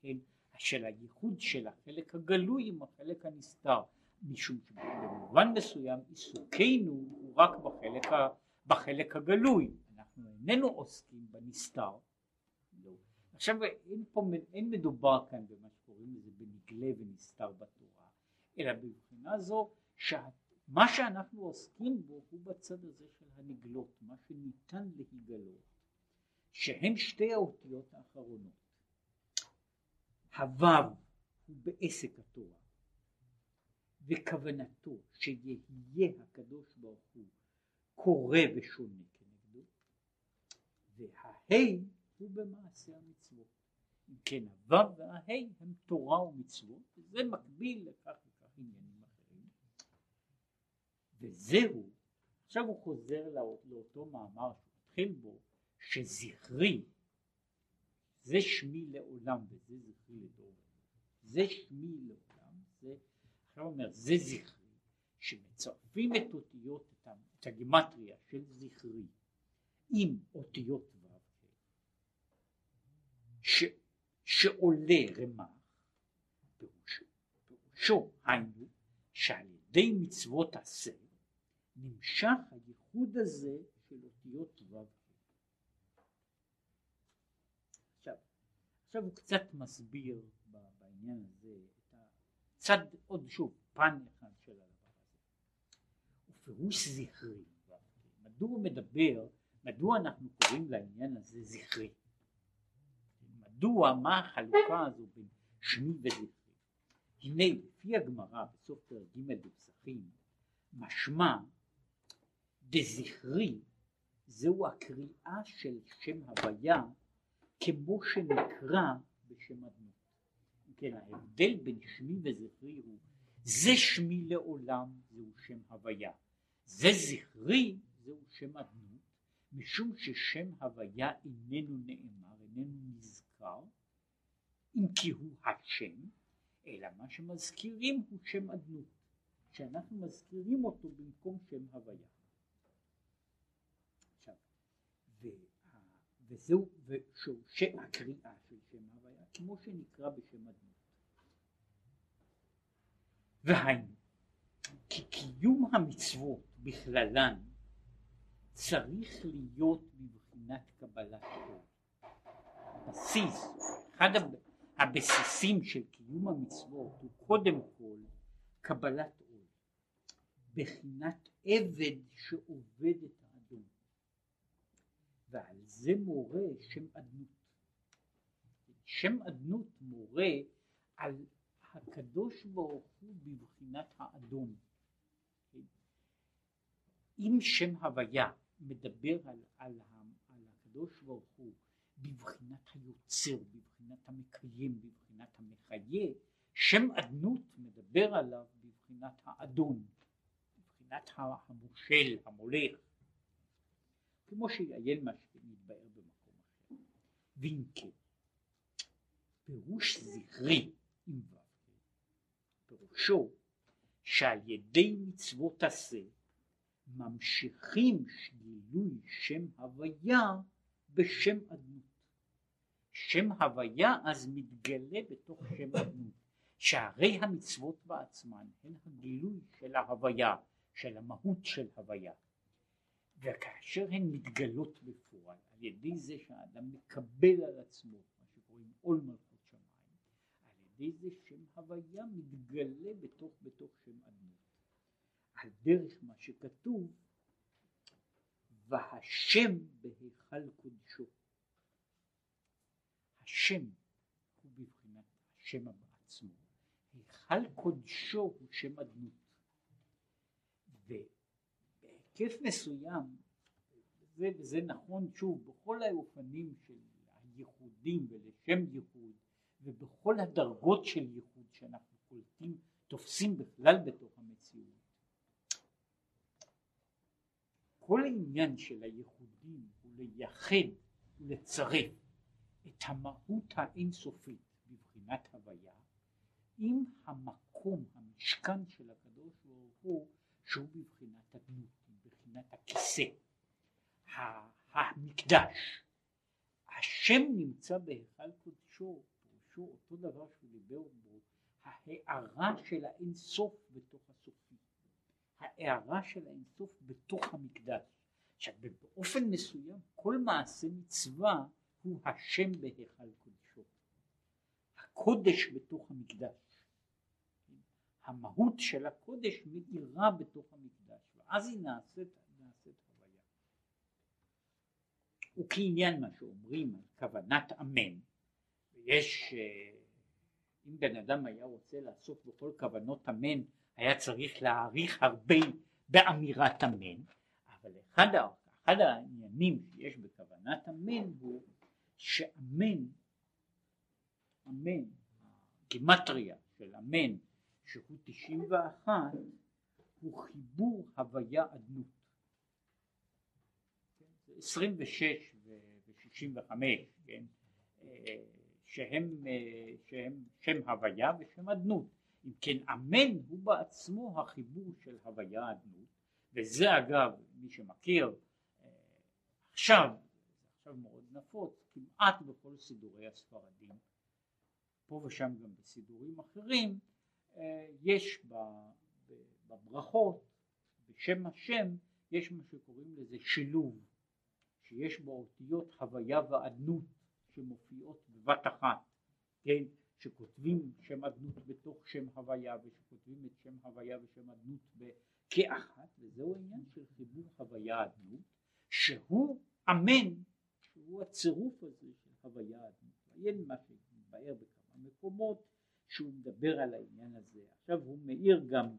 כן של הייחוד של החלק הגלוי עם החלק הנסתר משום שבמובן מסוים עיסוקנו הוא רק בחלק, בחלק הגלוי אנחנו איננו עוסקים בנסתר. לא. עכשיו אין, פה, אין מדובר כאן במה שקוראים לזה בנגלה ונסתר בתורה, אלא בבחינה זו שמה שאנחנו עוסקים בו הוא בצד הזה של הנגלות, מה שניתן להיגלות, שהן שתי האותיות האחרונות. הוו הוא בעסק התורה, וכוונתו שיהיה הקדוש ברוך הוא קורא ושונה וההי הוא במעשה המצוות. אם כן הוו וההי הם תורה ומצוות, וזה מקביל לכך וכך עניינים אחרים. וזהו, עכשיו הוא חוזר לא, לאותו מאמר שהוא התחיל בו, שזכרי, זה שמי לעולם וזה זכרי לדור. זה שמי לעולם, זה, עכשיו אומר, זה זכרי, שמצרפים את אותיות, את הגימטריה של זכרי עם אותיות ו', ש, שעולה רמ"ח, פירושו, היינו שעל ידי מצוות עשה נמשך הייחוד הזה של אותיות ו' עכשיו, עכשיו הוא קצת מסביר בעניין הזה את הצד, עוד שוב, פן אחד של הדבר הזה. ופירוש זכרי, מדוע מדבר, מדוע אנחנו קוראים לעניין הזה זכרי? מדוע, מה החלוקה הזו בין שמי וזכרי? הנה לפי הגמרא בסוף פרק ג' בפסחים משמע דזכרי זהו הקריאה של שם הוויה כמו שנקרא בשם אדנות. כן, ההבדל בין שמי וזכרי הוא זה שמי לעולם זהו שם הוויה, זה זכרי זהו שם אדנות, משום ששם הוויה איננו נאמר, איננו נזכר, אם כי הוא השם, אלא מה שמזכירים הוא שם אדנות, שאנחנו מזכירים אותו במקום שם הוויה. וזהו, ושורשי הקריאה של שם הוויה, כמו שנקרא בשם אדנות. והיינו, כי קיום המצוות בכללן צריך להיות בבחינת קבלת עול. בסיס, אחד הבסיסים של קיום המצוות הוא קודם כל קבלת עול, בחינת עבד שעובד את האדון, ועל זה מורה שם אדנות. שם אדנות מורה על הקדוש ברוך הוא בבחינת האדון. אם שם הוויה מדבר על, על, על הקדוש ברוך הוא בבחינת היוצר, בבחינת המקיים, בבחינת המחיה, שם אדנות מדבר עליו בבחינת האדון, בבחינת המושל, המולך, כמו שיעיין מה שמתבאר במקום אחר. ואם כן, פירוש זכרי עם פירושו שעל ידי מצוות עשה ממשיכים גילוי שם הוויה בשם אדנות. שם הוויה אז מתגלה בתוך שם אדנות, שהרי המצוות בעצמן הן הגילוי של ההוויה, של המהות של הוויה. וכאשר הן מתגלות בפועל על ידי זה שהאדם מקבל על עצמו מה שקוראים עול מלכות שמיים, על ידי זה שם הוויה מתגלה בתוך בתוך שם אדנות. על דרך מה שכתוב והשם בהיכל קודשו. השם הוא בבחינת השם בעצמו. היכל קודשו הוא שם אדנות. ובהיקף מסוים, וזה, וזה נכון שוב בכל האופנים של הייחודים ולשם ייחוד ובכל הדרגות של ייחוד שאנחנו קולטים, תופסים בכלל בתוך המציאות. כל העניין של הייחודים הוא לייחד ולצרף את המהות האינסופית בבחינת הוויה עם המקום, המשכן של הקדוש ברוך הוא שהוא בבחינת הדמות, בבחינת הכיסא, המקדש. השם נמצא בהיכל קודשו, פירושו אותו דבר שהוא דיבר בו, ההארה של האינסוף בתוך ההארה של האינסוף בתוך המקדש. עכשיו באופן מסוים כל מעשה מצווה הוא השם בהיכל קודשו. הקודש בתוך המקדש. המהות של הקודש מאירה בתוך המקדש ואז היא נעשית, נעשית הוויה. וכעניין מה שאומרים על כוונת אמן ויש אה, אם בן אדם היה רוצה לעסוק בכל כוונות אמן היה צריך להעריך הרבה באמירת אמן, אבל אחד, אחד העניינים שיש בכוונת אמן הוא שאמן, אמן, הגימטריה של אמן שהוא 91 הוא חיבור הוויה אדנות. 26 ו-65, כן? שהם, שהם שם הוויה ושם אדנות. אם כן אמן הוא בעצמו החיבור של הוויה אדנות. וזה אגב מי שמכיר עכשיו, עכשיו מאוד נפוץ, כמעט בכל סידורי הספרדים, פה ושם גם בסידורים אחרים, יש בברכות בשם השם יש מה שקוראים לזה שילוב שיש בו אותיות הוויה ואדנות שמופיעות בבת אחת, כן, שכותבים שם אדנות בתוך שם הוויה ושכותבים את שם הוויה ושם אדנות כאחת וזהו העניין של חיבור הוויה אדנות שהוא אמן שהוא הצירוף הזה של הוויה אדנות, עיין מה שמתבאר בכמה מקומות שהוא מדבר על העניין הזה. עכשיו הוא מאיר גם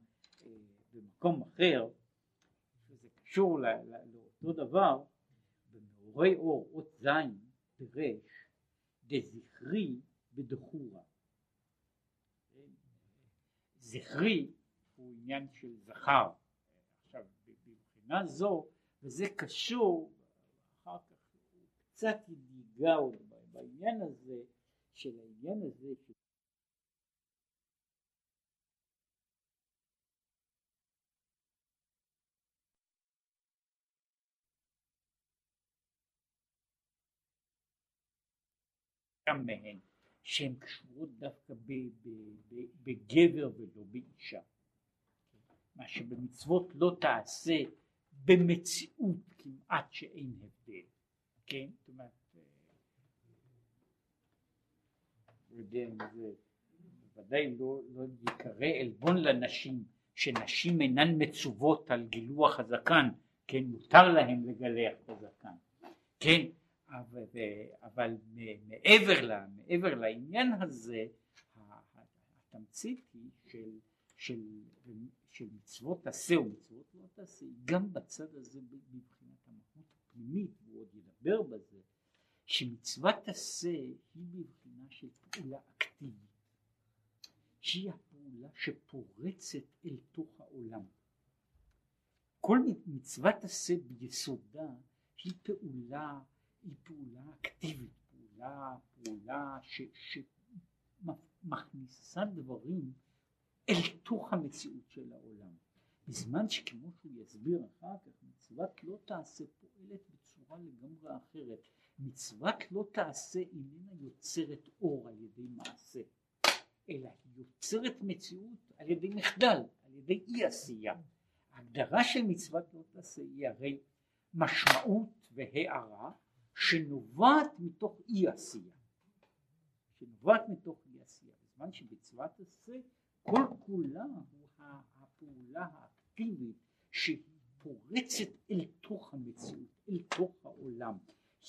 אה, במקום אחר שזה קשור לא, לא, לאותו דבר במאורי אור אות זין פירש דזכרי בדחורה זכרי הוא עניין של זכר. עכשיו מבחינה זו וזה קשור אחר כך קצת ייגע עוד בעניין הזה של העניין הזה של גם מהן שהן קשורות דווקא בגבר ולא באישה. מה שבמצוות לא תעשה במציאות כמעט שאין הבדל, כן? זאת אומרת, לא יודע אם זה בוודאי לא, לא יקרא עלבון לנשים שנשים אינן מצוות על גילוח הזקן, כן, מותר להן לגלח את הזקן, כן, אבל, אבל מעבר, לה, מעבר לעניין הזה התמצית היא של, של, של מצוות עשה ומצוות לא תעשה גם בצד הזה מבחינת המהות הפנימית והוא עוד ידבר בזה שמצוות עשה היא בבחינה של פעולה אקטיבית שהיא הפעולה שפורצת אל תוך העולם. כל מצוות עשה ביסודה היא פעולה היא פעולה אקטיבית, פעולה, פעולה ש, שמכניסה דברים אל תוך המציאות של העולם. בזמן שכמו שהוא יסביר אחר כך, מצוות לא תעשה פועלת בצורה לגמרי אחרת. מצוות לא תעשה איננה יוצרת אור על ידי מעשה, אלא היא יוצרת מציאות על ידי מחדל, על ידי אי עשייה. ההגדרה של מצוות לא תעשה היא הרי משמעות והערה שנובעת מתוך אי עשייה, שנובעת מתוך אי עשייה, בזמן שבצוות עשה כל כולה הוא הפעולה האקטיבית שהיא פורצת אל תוך המציאות, אל תוך העולם,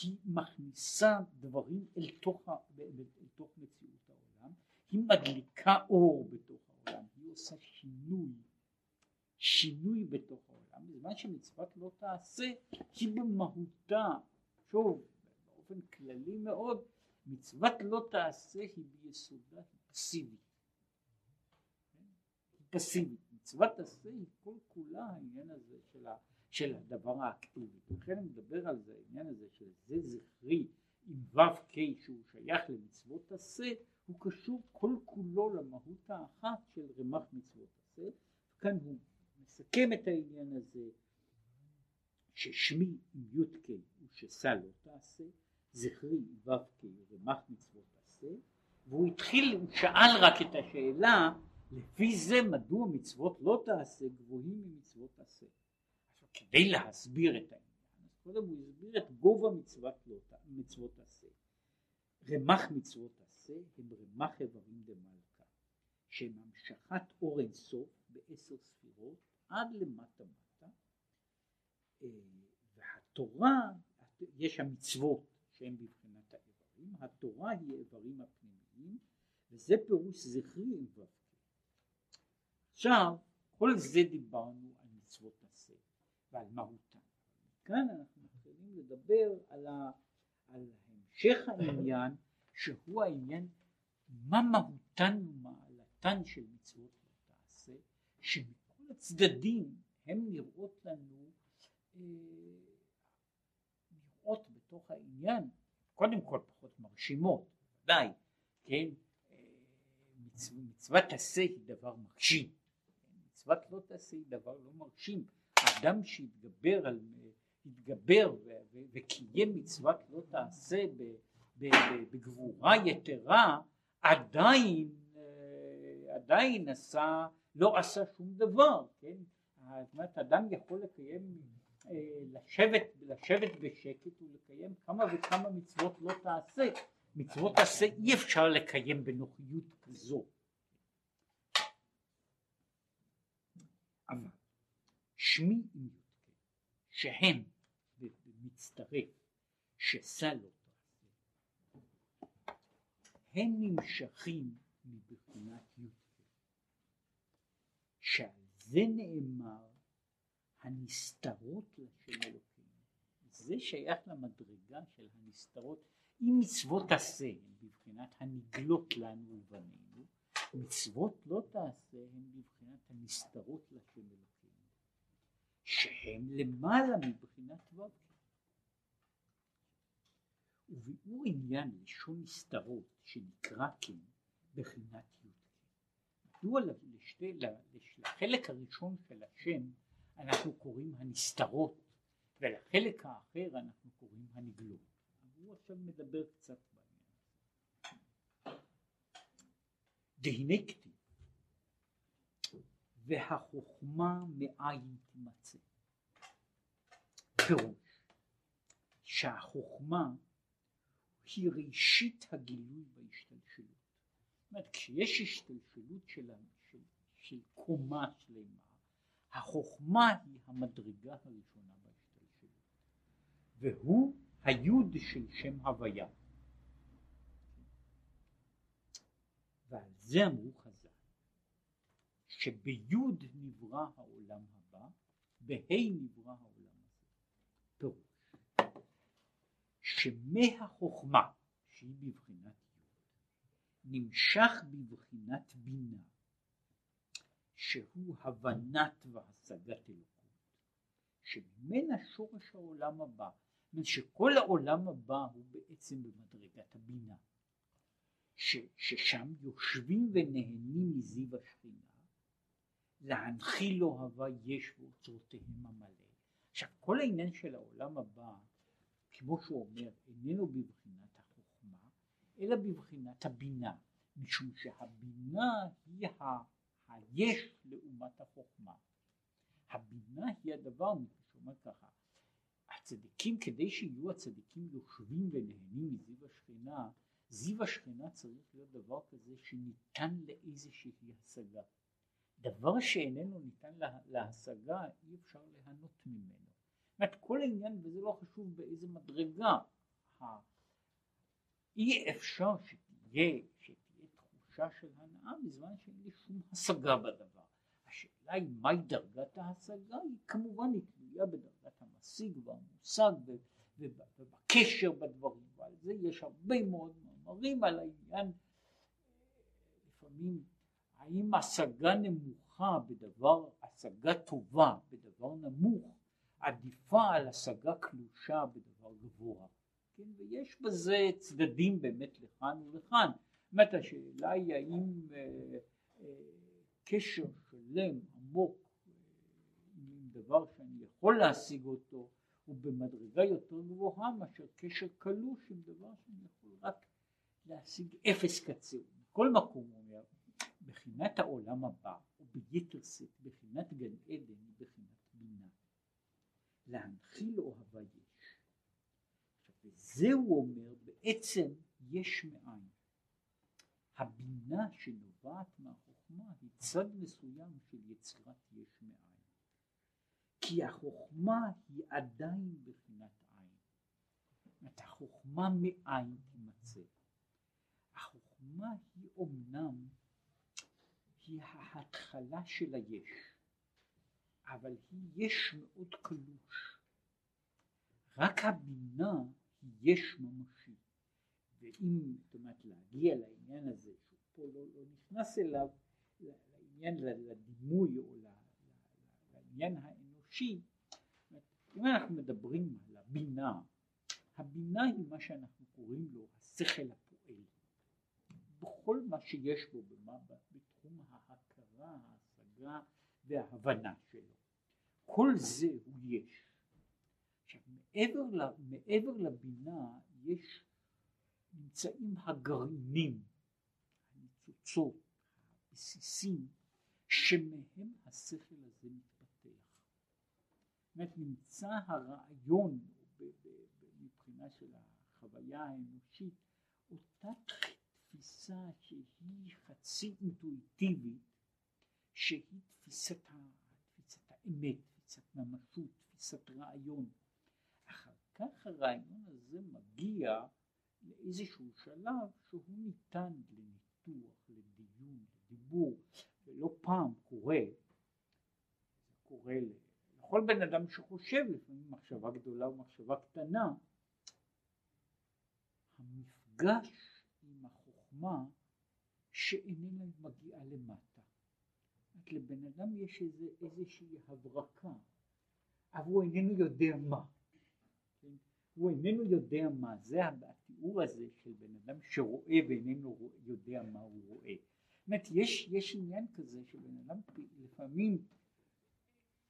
היא מכניסה דברים אל תוך, אל תוך מציאות העולם, היא מדליקה אור בתוך העולם, היא עושה שינוי, שינוי בתוך העולם, בזמן שמצוות לא תעשה היא במהותה שוב, באופן כללי מאוד, מצוות לא תעשה היא ביסודה פסיבית. פסיבית. מצוות תעשה היא כל כולה העניין הזה של, ה, של הדבר האקטיבי. לכן אני מדבר על זה, העניין הזה של זה זכרי עם ו' ק' שהוא שייך למצוות תעשה, הוא קשור כל כולו למהות האחת של רמ"ח מצוות תעשה. כאן הוא מסכם את העניין הזה ששמי עם י"ק שא לא תעשה, זכרי עם ו"ק רמ"ח מצוות תעשה, והוא התחיל, הוא שאל רק את השאלה לפי זה מדוע מצוות לא תעשה גבוהים ממצוות תעשה. עכשיו כדי להסביר את העניין, קודם הוא הסביר את גובה מצוות, לא, מצוות תעשה. רמ"ח מצוות תעשה הם רמ"ח איברים דמלכה, שהם המשכת אור אינסוף בעשר ספירות עד למטה מטה והתורה, יש המצוות שהן בבחינת האיברים, התורה היא האיברים הפנימיים וזה פירוש זכרי עם ו"ק. עכשיו כל זה דיברנו על מצוות עשה ועל מהותן. כאן אנחנו מתחילים לדבר על, ה, על המשך העניין שהוא העניין מה מהותן ומעלתן של מצוות לא תעשה שמכל הצדדים הן נראות לנו אה, לראות בתוך העניין, קודם כל פחות מרשימות, ודאי, כן, מצו, מצוות עשה היא דבר מרשים, מצוות לא תעשה היא דבר לא מרשים, אדם שהתגבר על, התגבר וקיים מצוות לא תעשה בגבורה יתרה, עדיין, עדיין עשה, לא עשה שום דבר, כן, זאת אומרת אדם יכול לקיים אה, לשבת, לשבת בשקט ולקיים כמה וכמה מצוות לא תעשה. מצוות תעשה אי אפשר לקיים בנוחיות כזו. אבל שמי י"ק שהם במצטרף שסה לא תעשה הם נמשכים מבחינת י"ק שעל זה נאמר הנסתרות לשם אלוקים. זה שייך למדרגה של הנסתרות. אם מצוות עשה הן בבחינת הנגלות לנו ובנינו, מצוות לא תעשה הן בבחינת הנסתרות לשם אלוקים, שהן למעלה מבחינת ו"ק. וביאור עניין לשון נסתרות שנקרא כן בחינת י"ק. מדוע לשתי, לחלק הראשון של השם אנחנו קוראים הנסתרות ולחלק האחר אנחנו קוראים הנגלות. הוא עכשיו מדבר קצת בעניין. דהנה כתיב והחוכמה מאין תימצא. פירוש שהחוכמה היא ראשית הגילוי בהשתלשלות. זאת אומרת כשיש השתלשלות של, של, של קומה שלמה החוכמה היא המדרגה הראשונה בהשתלשלות. והוא היוד של שם הוויה. ועל זה אמרו חז"ל שביוד נברא העולם הבא בה' נברא העולם הזה. פירוש שמהחוכמה שהיא בבחינת יוד נמשך בבחינת בינה שהוא הבנת והשגת אלוקות, שממנה שורש העולם הבא, זאת שכל העולם הבא הוא בעצם במדרגת הבינה, ש, ששם יושבים ונהנים מזיו השכינה, להנחיל לו הווה יש ואוצרותיהם המלא. עכשיו כל העניין של העולם הבא, כמו שהוא אומר, איננו בבחינת החוכמה, אלא בבחינת הבינה, משום שהבינה היא ה... היש לעומת החוכמה. הבינה היא הדבר, שאומר ככה, הצדיקים כדי שיהיו הצדיקים יושבים ונהנים מזיו השכינה, זיו השכינה צריך להיות דבר כזה שניתן לאיזושהי השגה. דבר שאיננו ניתן לה, להשגה אי אפשר ליהנות ממנו. זאת כל העניין וזה לא חשוב באיזה מדרגה, אי אפשר שתהיה, שתהיה תחושה של הנאה בזמן שאין לי שום השגה בדבר. השאלה היא מהי דרגת ההשגה היא כמובן היא תלויה בדרגת המשיג והמושג ובקשר בדברים ועל זה יש הרבה מאוד מאמרים על העניין לפעמים האם השגה נמוכה בדבר, השגה טובה בדבר נמוך עדיפה על השגה קלושה בדבר גבוה, כן? ויש בזה צדדים באמת לכאן ולכאן, באמת השאלה היא האם אה, אה, קשר שלם עמוק אה, עם דבר שאני יכול להשיג אותו הוא במדרגה יותר גבוהה מאשר קשר קלוש עם דבר שאני יכול רק להשיג אפס קצה. בכל מקום הוא אומר, בחינת העולם הבא, וביתר שאת, בחינת גן עדן, בחינת בינה. להנחיל אוהבה יש. וזה הוא אומר, בעצם יש מאין. הבינה שנובעת מהחוכמה היא צד מסוים של יצירת יש מאין. כי החוכמה היא עדיין בחינת עין. זאת החוכמה מאין תימצא. החוכמה היא אומנם, היא ההתחלה של היש, אבל היא יש מאוד קלוש. רק הבינה היא יש ממשי. ואם, זאת אומרת, להגיע לעניין הזה, שהוא פה לא, לא נכנס אליו, לעניין, לדימוי או לעניין האנושי, אם אנחנו מדברים על הבינה, הבינה היא מה שאנחנו קוראים לו השכל הפועל. בכל מה שיש בו במה, בתחום ההכרה, ההשגה וההבנה שלו. כל זה הוא יש. עכשיו מעבר, מעבר לבינה יש נמצאים הגרעינים, הניצוצות, הבסיסים, שמהם השכל הזה מתפתח. זאת אומרת נמצא הרעיון מבחינה של החוויה האנושית, אותה תפיסה שהיא חצי אינטואיטיבית, שהיא תפיסת, תפיסת האמת, תפיסת ממשות, תפיסת רעיון. אחר כך הרעיון הזה מגיע לאיזשהו שלב שהוא ניתן לניתוח, לדיון, לדיבור, ולא פעם קורה, זה קורה לכל בן אדם שחושב לפעמים מחשבה גדולה ומחשבה קטנה, המפגש עם החוכמה שאיננה מגיעה למטה. לבן אדם יש איזה, איזושהי הברקה, אבל הוא איננו יודע מה. הוא איננו יודע מה, זה התיאור הזה של בן אדם שרואה ואיננו יודע מה הוא רואה. זאת אומרת, יש, יש עניין כזה שבן אדם לפעמים,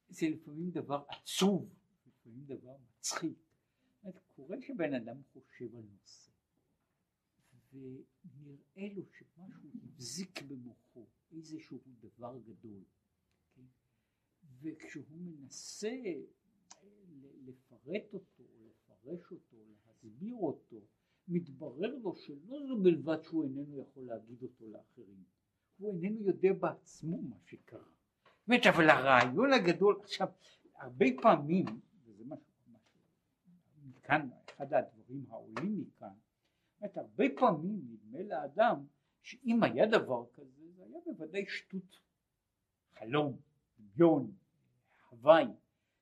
זה לפעמים דבר עצוב, לפעמים דבר מצחיק. זאת קורה שבן אדם חושב על נושא, ונראה לו שמשהו הבזיק במוחו, איזשהו דבר גדול, כן? וכשהוא מנסה לפרט אותו, לפרש אותו, להסביר אותו, מתברר לו שלא זו בלבד שהוא איננו יכול להגיד אותו לאחרים, הוא איננו יודע בעצמו מה שקרה. אומרת, אבל הרעיון הגדול, עכשיו, הרבה פעמים, וזה מה מכאן, אחד הדברים העולים מכאן, אומרת, הרבה פעמים נדמה לאדם שאם היה דבר כזה, זה היה בוודאי שטות, חלום, דמיון, הוואי,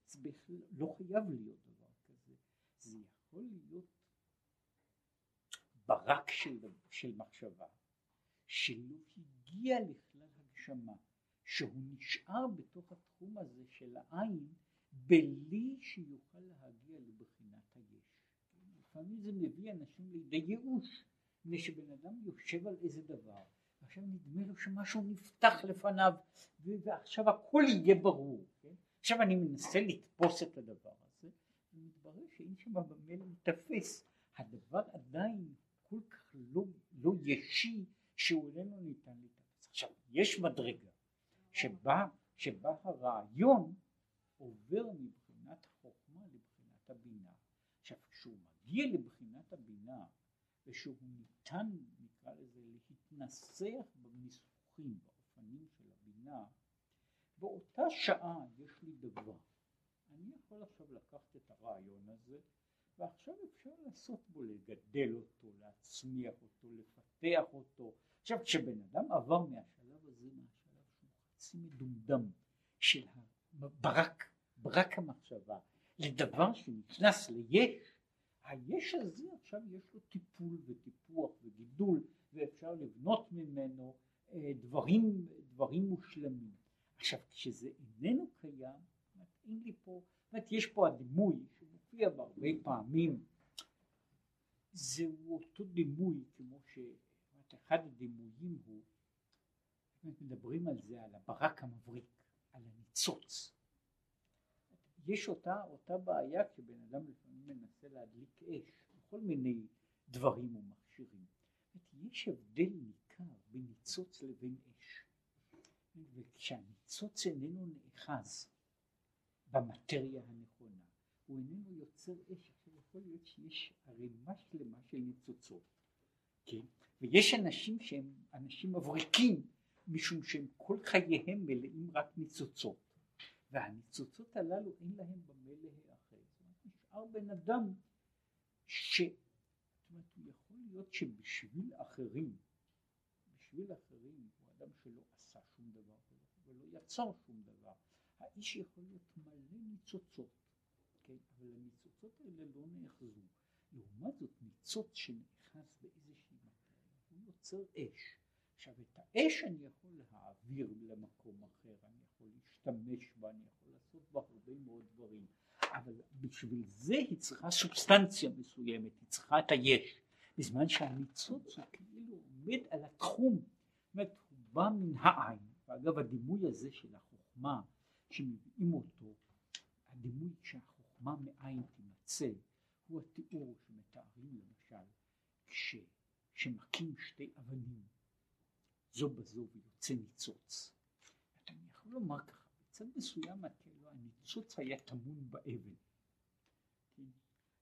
זה בכלל לא חייב להיות יכול להיות ברק של, של מחשבה, שלא הגיע לכלל הגשמה, שהוא נשאר בתוך התחום הזה של העין בלי שיוכל להגיע לבחינת היש. לפעמים זה מביא אנשים לידי ייאוש, מפני שבן אדם יושב על איזה דבר, ועכשיו נדמה לו שמשהו נפתח לפניו, ועכשיו הכל יהיה ברור. כן? עכשיו אני מנסה לתפוס את הדבר הזה, ומתברר שאין שם במה להיתפס, הדבר עדיין כל כך לא, לא ישי, שהוא איננו ניתן לתפס. עכשיו, יש מדרגה שבה, שבה הרעיון עובר מבחינת החוכמה לבחינת הבינה. עכשיו, כשהוא מגיע לבחינת הבינה, ושהוא ניתן, נקרא לזה, להתנסח בניסוחים, באופנים של הבינה, באותה שעה יש לי דבר. אני יכול עכשיו לקחת את הרעיון הזה, ועכשיו אפשר לעשות בו, לגדל אותו, להצמיח אותו, לפתח אותו. עכשיו כשבן אדם עבר מהשלב הזה, מהשלב שהוא חצי מדומדם של הברק, ברק המחשבה, לדבר שנכנס ליש, היש הזה עכשיו יש לו טיפול וטיפוח וגידול ואפשר לבנות ממנו אה, דברים, דברים מושלמים. עכשיו כשזה איננו קיים, אין לי פה, זאת אומרת יש פה הדימוי שמופיע בהרבה פעמים, זהו אותו דימוי כמו ש... אחד הדימויים הוא, מדברים על זה, על הברק המבריק, על הניצוץ. יש אותה, אותה בעיה כשבן אדם לפעמים מנסה להדליק אש בכל מיני דברים ומכשירים. יש הבדל ניכר בין ניצוץ לבין אש. וכשהניצוץ איננו נאחז במטריה הנכונה, הוא איננו יוצר אש, עכשיו יכול להיות שיש ערימה שלמה של ניצוצות, כן? ויש אנשים שהם אנשים מבריקים, משום שהם כל חייהם מלאים רק ניצוצות, והניצוצות הללו אין להם במה להיאחז. נשאר בן אדם ש... זאת יכול להיות שבשביל אחרים, בשביל אחרים, הוא אדם שלא עשה שום דבר ולא יצר שום דבר. האיש יכול להיות מלא ניצוצות, כן? אבל הניצוצות האלה לא נאחזו. לעומת זאת ניצוץ שנאחז באיזושהי מטריה, הוא יוצר אש. עכשיו את האש אני יכול להעביר למקום אחר, אני יכול להשתמש בה, אני יכול לעשות בה הרבה מאוד דברים, אבל בשביל זה היא צריכה סובסטנציה מסוימת, היא צריכה את היש, בזמן שהניצוץ הוא כאילו עומד על התחום, זאת אומרת הוא בא מן העין, ואגב הדימוי הזה של החוכמה שמביאים אותו, הדימוי שהחוכמה מאין תימצא, הוא התיאור שמתארים למשל כש, כשמכים שתי אבנים זו בזו ויוצא ניצוץ. אני יכול לומר ככה, בצד מסוים כאילו הניצוץ היה טמון באבן. כן?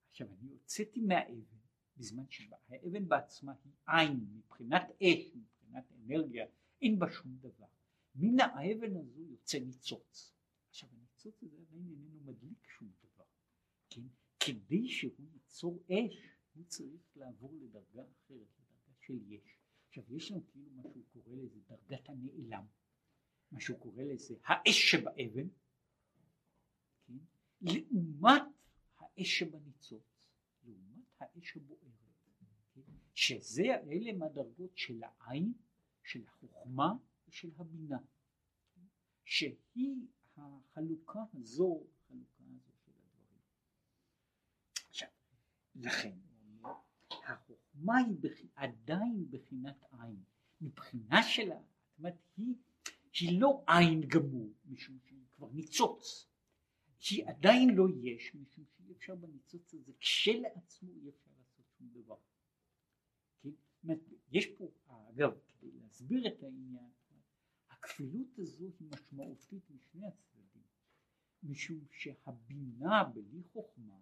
עכשיו אני הוצאתי מהאבן בזמן שהאבן בעצמה היא עין מבחינת אש, מבחינת אנרגיה, אין בה שום דבר. מן האבן הזו יוצא ניצוץ. עכשיו הניצוץ הזה עדיין איננו מדליק שום דבר. כן? כדי שהוא ייצור אש הוא צריך לעבור לדרגה אחרת, לדרגה של יש. עכשיו יש לנו כאילו מה שהוא קורא לזה דרגת הנעלם, מה שהוא קורא לזה האש שבאבן, כן? לעומת האש שבניצוץ, לעומת האש הבוערת, כן? שזה אלה מהדרגות של העין, של החוכמה ושל הבינה, כן? שהיא החלוקה הזו, החלוקה הזו של הדברים. עכשיו, לכן החוכמה היא בח... עדיין בחינת עין, מבחינה שלה, זאת אומרת היא, היא לא עין גמור, משום שהיא כבר ניצוץ, היא עדיין לא יש, משום שאי אפשר בניצוץ הזה, כשלעצמו אי אפשר לעשות שום דבר. כן? יש פה, אגב, כדי להסביר את העניין, הכפילות הזו היא משמעותית משני הצדדים, משום שהבינה בלי חוכמה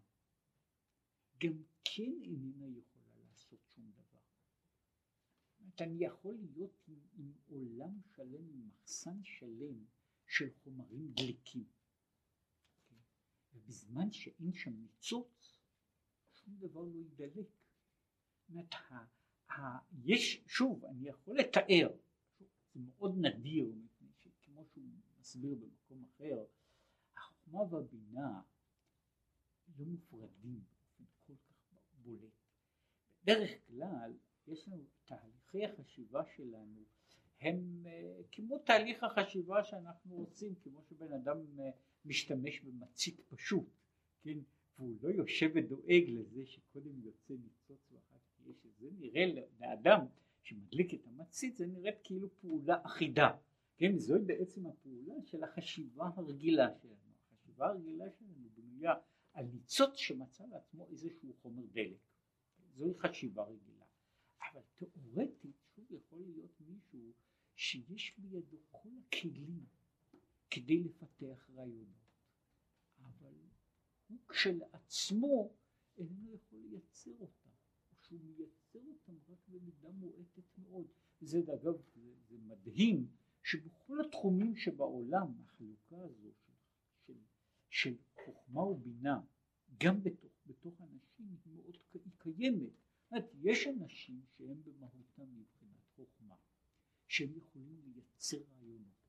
גם כן איננה יכולה אני יכול להיות עם, עם עולם שלם, עם מחסן שלם של חומרים דליקים. Okay. ובזמן שאין שם ניצוץ, שום דבר לא ידלק. אומרת, יש, שוב, אני יכול לתאר, זה מאוד נדיר, שכמו שהוא מסביר במקום אחר, החוכמה והבינה לא מופרדים באופן כל כך בולט. בדרך כלל יש לנו תהליכי החשיבה שלנו הם uh, כמו תהליך החשיבה שאנחנו עושים, כמו שבן אדם uh, משתמש במצית פשוט, כן, והוא לא יושב ודואג לזה שקודם יוצא ניצוץ ואחר כך יש זה, נראה לאדם שמדליק את המצית זה נראית כאילו פעולה אחידה, כן, זוהי בעצם הפעולה של החשיבה הרגילה שלנו, החשיבה הרגילה שלנו בנויה על ניצוץ שמצא לעצמו איזשהו חומר דלק, זוהי חשיבה רגילה. אבל תאורטית שוב יכול להיות מישהו שיש בידו כל הכלים כדי לפתח רעיונות, אבל הוא כשלעצמו אינו יכול לייצר אותם, או שהוא מייצר אותם רק במידה מועטת מאוד. זה אגב, זה, זה מדהים שבכל התחומים שבעולם החלוקה הזו של, של, של חוכמה ובינה גם בתוך, בתוך אנשים היא מאוד קיימת אומרת, יש אנשים שהם במהותם מבחינת חוכמה, שהם יכולים לייצר רעיונות.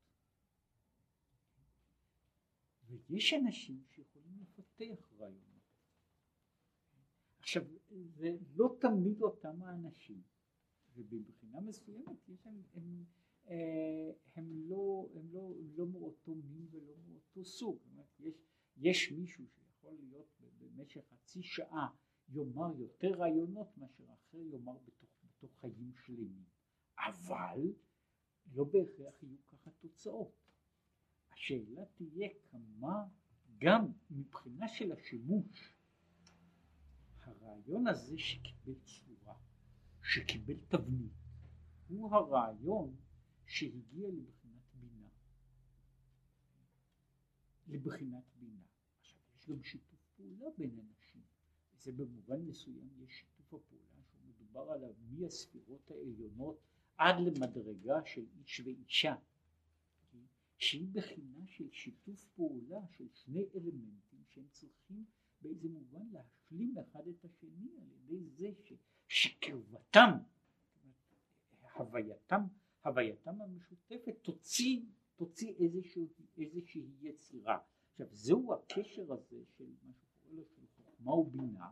ויש אנשים שיכולים לפתח רעיונות. עכשיו, זה לא תמיד אותם האנשים, ובבחינה מסוימת יש הם, הם, אה, הם, לא, הם, לא, לא מאותו מין ולא מאותו סוג. אומרת, יש, יש מישהו שיכול להיות במשך חצי שעה יאמר יותר רעיונות מאשר אחר יאמר בתוך, בתוך חיים שלמים. אבל לא בהכרח יהיו ככה תוצאות. השאלה תהיה כמה גם מבחינה של השימוש הרעיון הזה שקיבל צורה, שקיבל תבנית, הוא הרעיון שהגיע לבחינת בינה. לבחינת בינה. עכשיו יש גם שיתוף פעולה בין אנשים. זה במובן מסוים יש שיתוף הפעולה שמדובר עליו מהספירות העליונות עד למדרגה של איש ואישה שהיא בחינה של שיתוף פעולה של שני אלמנטים שהם צריכים באיזה מובן להשלים אחד את השני על ידי זה ש, שקרבתם הווייתם הווייתם המשותפת תוציא תוציא איזשהו, איזושהי יצירה. עכשיו זהו הקשר הזה של מה שקורא לו של חוכמה ובינה,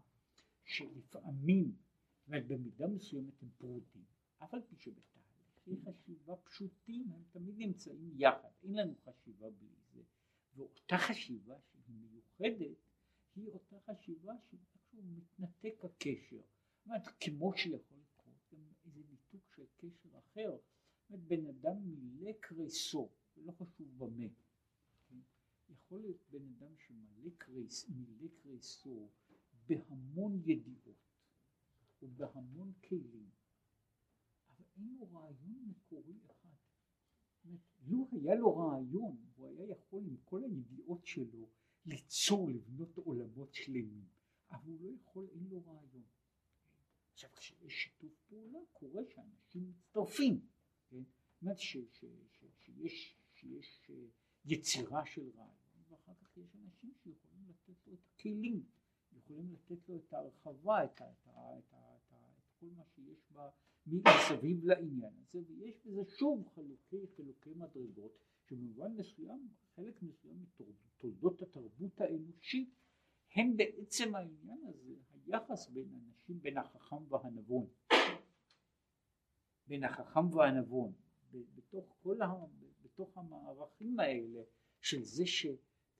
שלפעמים, זאת אומרת במידה מסוימת הם פרודים, אף על פי שבתהליכי חשיבה פשוטים הם תמיד נמצאים יחד, אין לנו חשיבה בלי זה, ואותה חשיבה שהיא מיוחדת, היא אותה חשיבה שאיכשהו מתנתק הקשר. זאת אומרת, כמו שיכול לקרות גם איזה ניתוק של קשר אחר. זאת אומרת, בן אדם מילא קריסו, לא חשוב במה. כן? יכול להיות בן אדם שמילא קריס, קריסו בהמון ידיעות ובהמון כלים, אבל אין לו רעיון מקורי אחד. אומרת, לו היה לו רעיון, הוא היה יכול עם כל הידיעות שלו ליצור, לבנות עולמות שלמים, אבל הוא לא יכול, אין לו רעיון. עכשיו כשיש שיתוף פעולה קורה שאנשים מצטרפים, כן? זאת אומרת שיש, אה, יצירה של רעיון ואחר כך יש אנשים שיכולים לתת לו את הכלים, יכולים לתת לו את ההרחבה, את, את, את, את, את, כל מה שיש בה מסביב לעניין הזה ויש בזה שוב חלוקי חילוקי מדרגות שבמובן מסוים חלק מסוים מתולדות התרבות האנושית הם בעצם העניין הזה היחס בין אנשים בין החכם והנבון. בין החכם והנבון. בתוך כל ה... בתוך המערכים האלה של זה ש...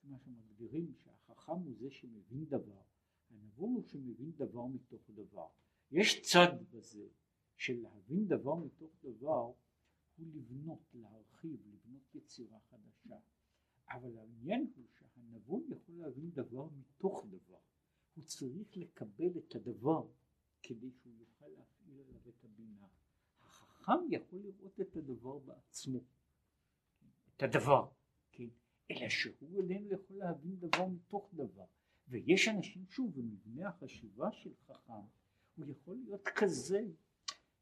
מה שמגדירים שהחכם הוא זה שמבין דבר הנבון הוא שמבין דבר מתוך דבר. יש צד בזה של להבין דבר מתוך דבר הוא לבנות, להרחיב, לבנות יצירה חדשה. אבל העניין הוא שהנבון יכול להבין דבר מתוך דבר. הוא צריך לקבל את הדבר כדי שהוא יוכל להפעיל עליו את הבינה. החכם יכול לראות את הדבר בעצמו, את הדבר, כן? אלא שהוא איננו יכול להבין דבר מתוך דבר. ויש אנשים, שוב, במבנה החשיבה של חכם, הוא יכול להיות כזה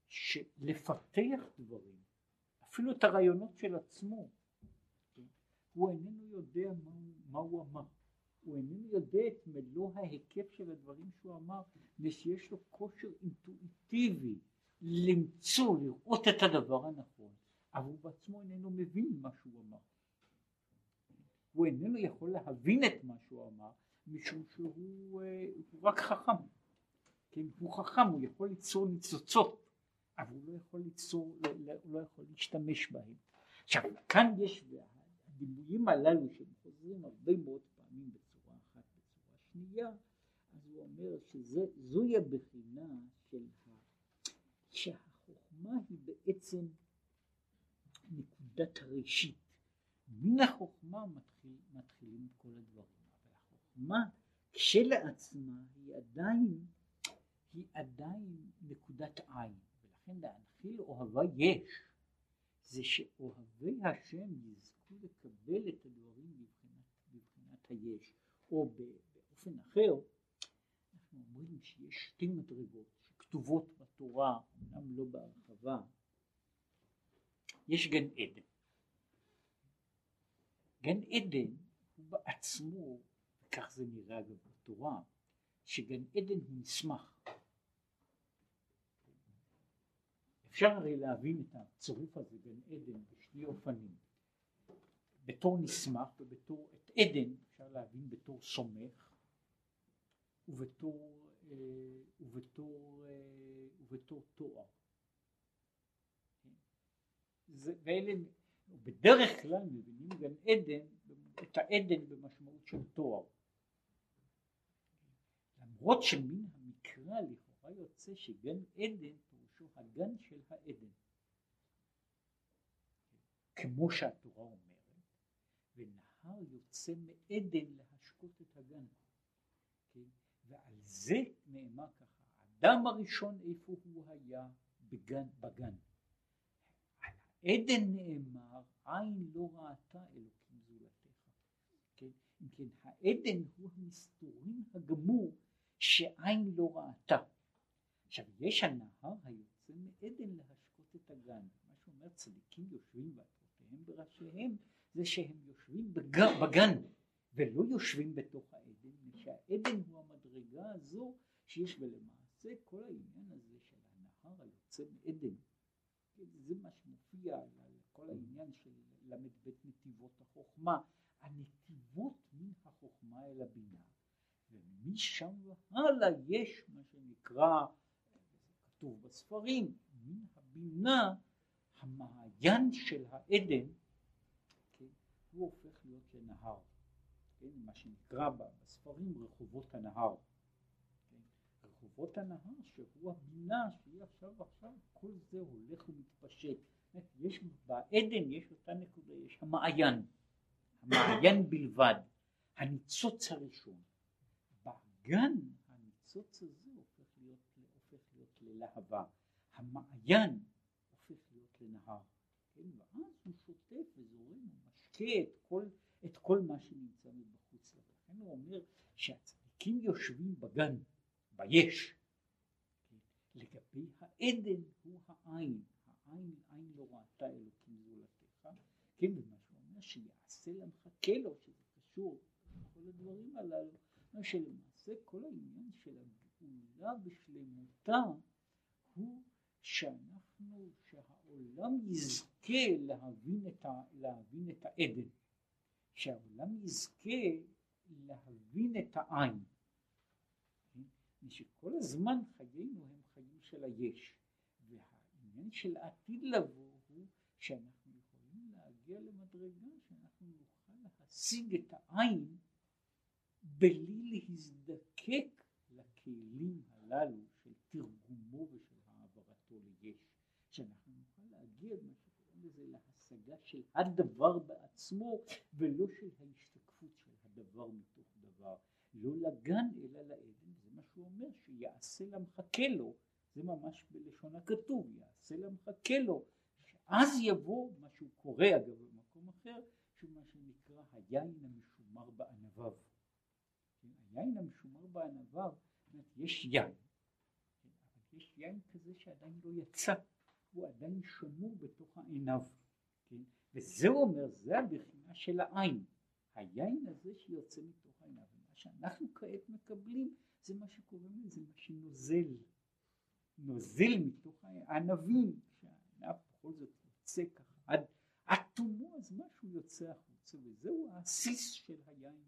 שלפתח דברים, אפילו את הרעיונות של עצמו, הוא איננו יודע מה, מה הוא אמר, הוא איננו יודע את מלוא ההיקף של הדברים שהוא אמר, מפני שיש לו כושר אינטואיטיבי למצוא, לראות את הדבר הנכון, אבל הוא בעצמו איננו מבין מה שהוא אמר. הוא איננו יכול להבין את מה שהוא אמר, משום שהוא אה, רק חכם. כן, הוא חכם, הוא יכול ליצור ניצוצות אבל הוא לא יכול ליצור, לא, לא, לא יכול להשתמש בהם. עכשיו כאן יש הדימויים הללו שהם הרבה מאוד פעמים בצורה אחת בצורה שנייה, אז הוא אומר שזוהי הבחינה של ה... שהחוכמה היא בעצם נקודת הראשית. מן החוכמה מתחיל, מתחילים כל הדברים, אבל החוכמה כשלעצמה היא עדיין, היא עדיין נקודת עין. לכן להנחיל אוהבה יש, זה שאוהבי השם יזכו לקבל את הדברים בבחינת, בבחינת היש, או באופן אחר, אנחנו אומרים שיש שתי מדרגות שכתובות בתורה, אמנם לא בהרחבה, יש גן עדן. גן עדן הוא בעצמו, וכך זה נראה אגב בתורה, שגן עדן הוא מסמך. אפשר הרי להבין את הצירוף הזה בין עדן בשני אופנים. בתור נסמך ובתור, את עדן אפשר להבין בתור סומך ובתור, אה, ובתור, אה, ובתור תואר. זה, ואלה, בדרך כלל מבינים גם עדן, את העדן במשמעות של תואר. למרות שמן המקרא לכאורה יוצא שגן עדן שהוא הגן של העדן. כמו שהתורה אומרת, ונהר יוצא מעדן להשקות את הגן. כן? ועל זה נאמר ככה, האדם הראשון איפה הוא היה? בגן, בגן. על העדן נאמר, עין לא ראתה אלוקים זולתך. כן? אם כן, העדן הוא המסתורים הגמור שעין לא ראתה. עכשיו יש הנהר היוצא מעדן להשקות את הגן, מה שאומר צדיקים יושבים בעטרותיהם בראשיהם זה שהם יושבים בגן, בגן ולא יושבים בתוך העדן, שהעדן הוא המדרגה הזו שיש ולמעשה כל העניין הזה של הנהר היוצא מעדן, זה מה שמופיע על כל העניין של ל"ב נתיבות החוכמה, הנתיבות מן החוכמה אל הבינה. ומשם והלאה יש מה שנקרא כתוב בספרים, מן הבינה המעיין של העדן, כן, הוא הופך להיות לנהר. כן, מה שנקרא בספרים רחובות הנהר. כן, רחובות הנהר שהוא הבינה שהיא עכשיו עכשיו כל זה הולך ומתפשט. יש בעדן יש אותה נקודה, יש המעיין, המעיין בלבד, הניצוץ הראשון. באגן הניצוץ הזה הופך להיות, הופך להיות ללהבה, המעיין הופך להיות לנהר, כן? ואז הוא שוטף וזורם ומשקה את כל, את כל מה שנמצא מבחוץ לו. לכן הוא אומר שהצדיקים יושבים בגן, ביש, כן? לגבי העדן הוא העין, העין, עין לא ראתה אלוקים זולתך, כן, ומה שהוא אומר שיעשה למחכה לו, שזה קשור לכל הדברים הללו, שלמעשה כל העניין של הגאולה בשלמותה הוא שאנחנו, שהעולם יזכה להבין את, ה, להבין את העדן, שהעולם יזכה להבין את העין, כן? שכל הזמן חיינו הם חיים של היש, והעניין של העתיד לבוא הוא שאנחנו יכולים להגיע למדרגה שאנחנו נוכל להשיג את העין בלי להזדקק לכלים הללו של תרגומו ושל העברתו ליש, שאנחנו נוכל להגיע מה שקוראים לזה להשגה של הדבר בעצמו ולא של ההשתקפות של הדבר מתוך דבר, לא לגן אלא לעדן, זה מה שהוא אומר שיעשה למחכה לו, זה ממש בלשון הכתוב, יעשה למחכה לו, שאז יבוא מה שהוא קורא אגב במקום אחר, שהוא מה שנקרא היין המשומר בענביו. היין המשומר בענביו, יש יין, אבל יש יין כזה שעדיין לא יצא, הוא עדיין שמור בתוך העיניו, כן? וזה אומר, זה הבחינה של העין, היין הזה שיוצא מתוך העיניו, ומה שאנחנו כעת מקבלים זה מה שקוראים לזה, מה שנוזל, נוזל מתוך הענבים, שהענב בכל זאת יוצא ככה. עד, עד תומו אז משהו יוצא החוצה, וזהו העסיס של היין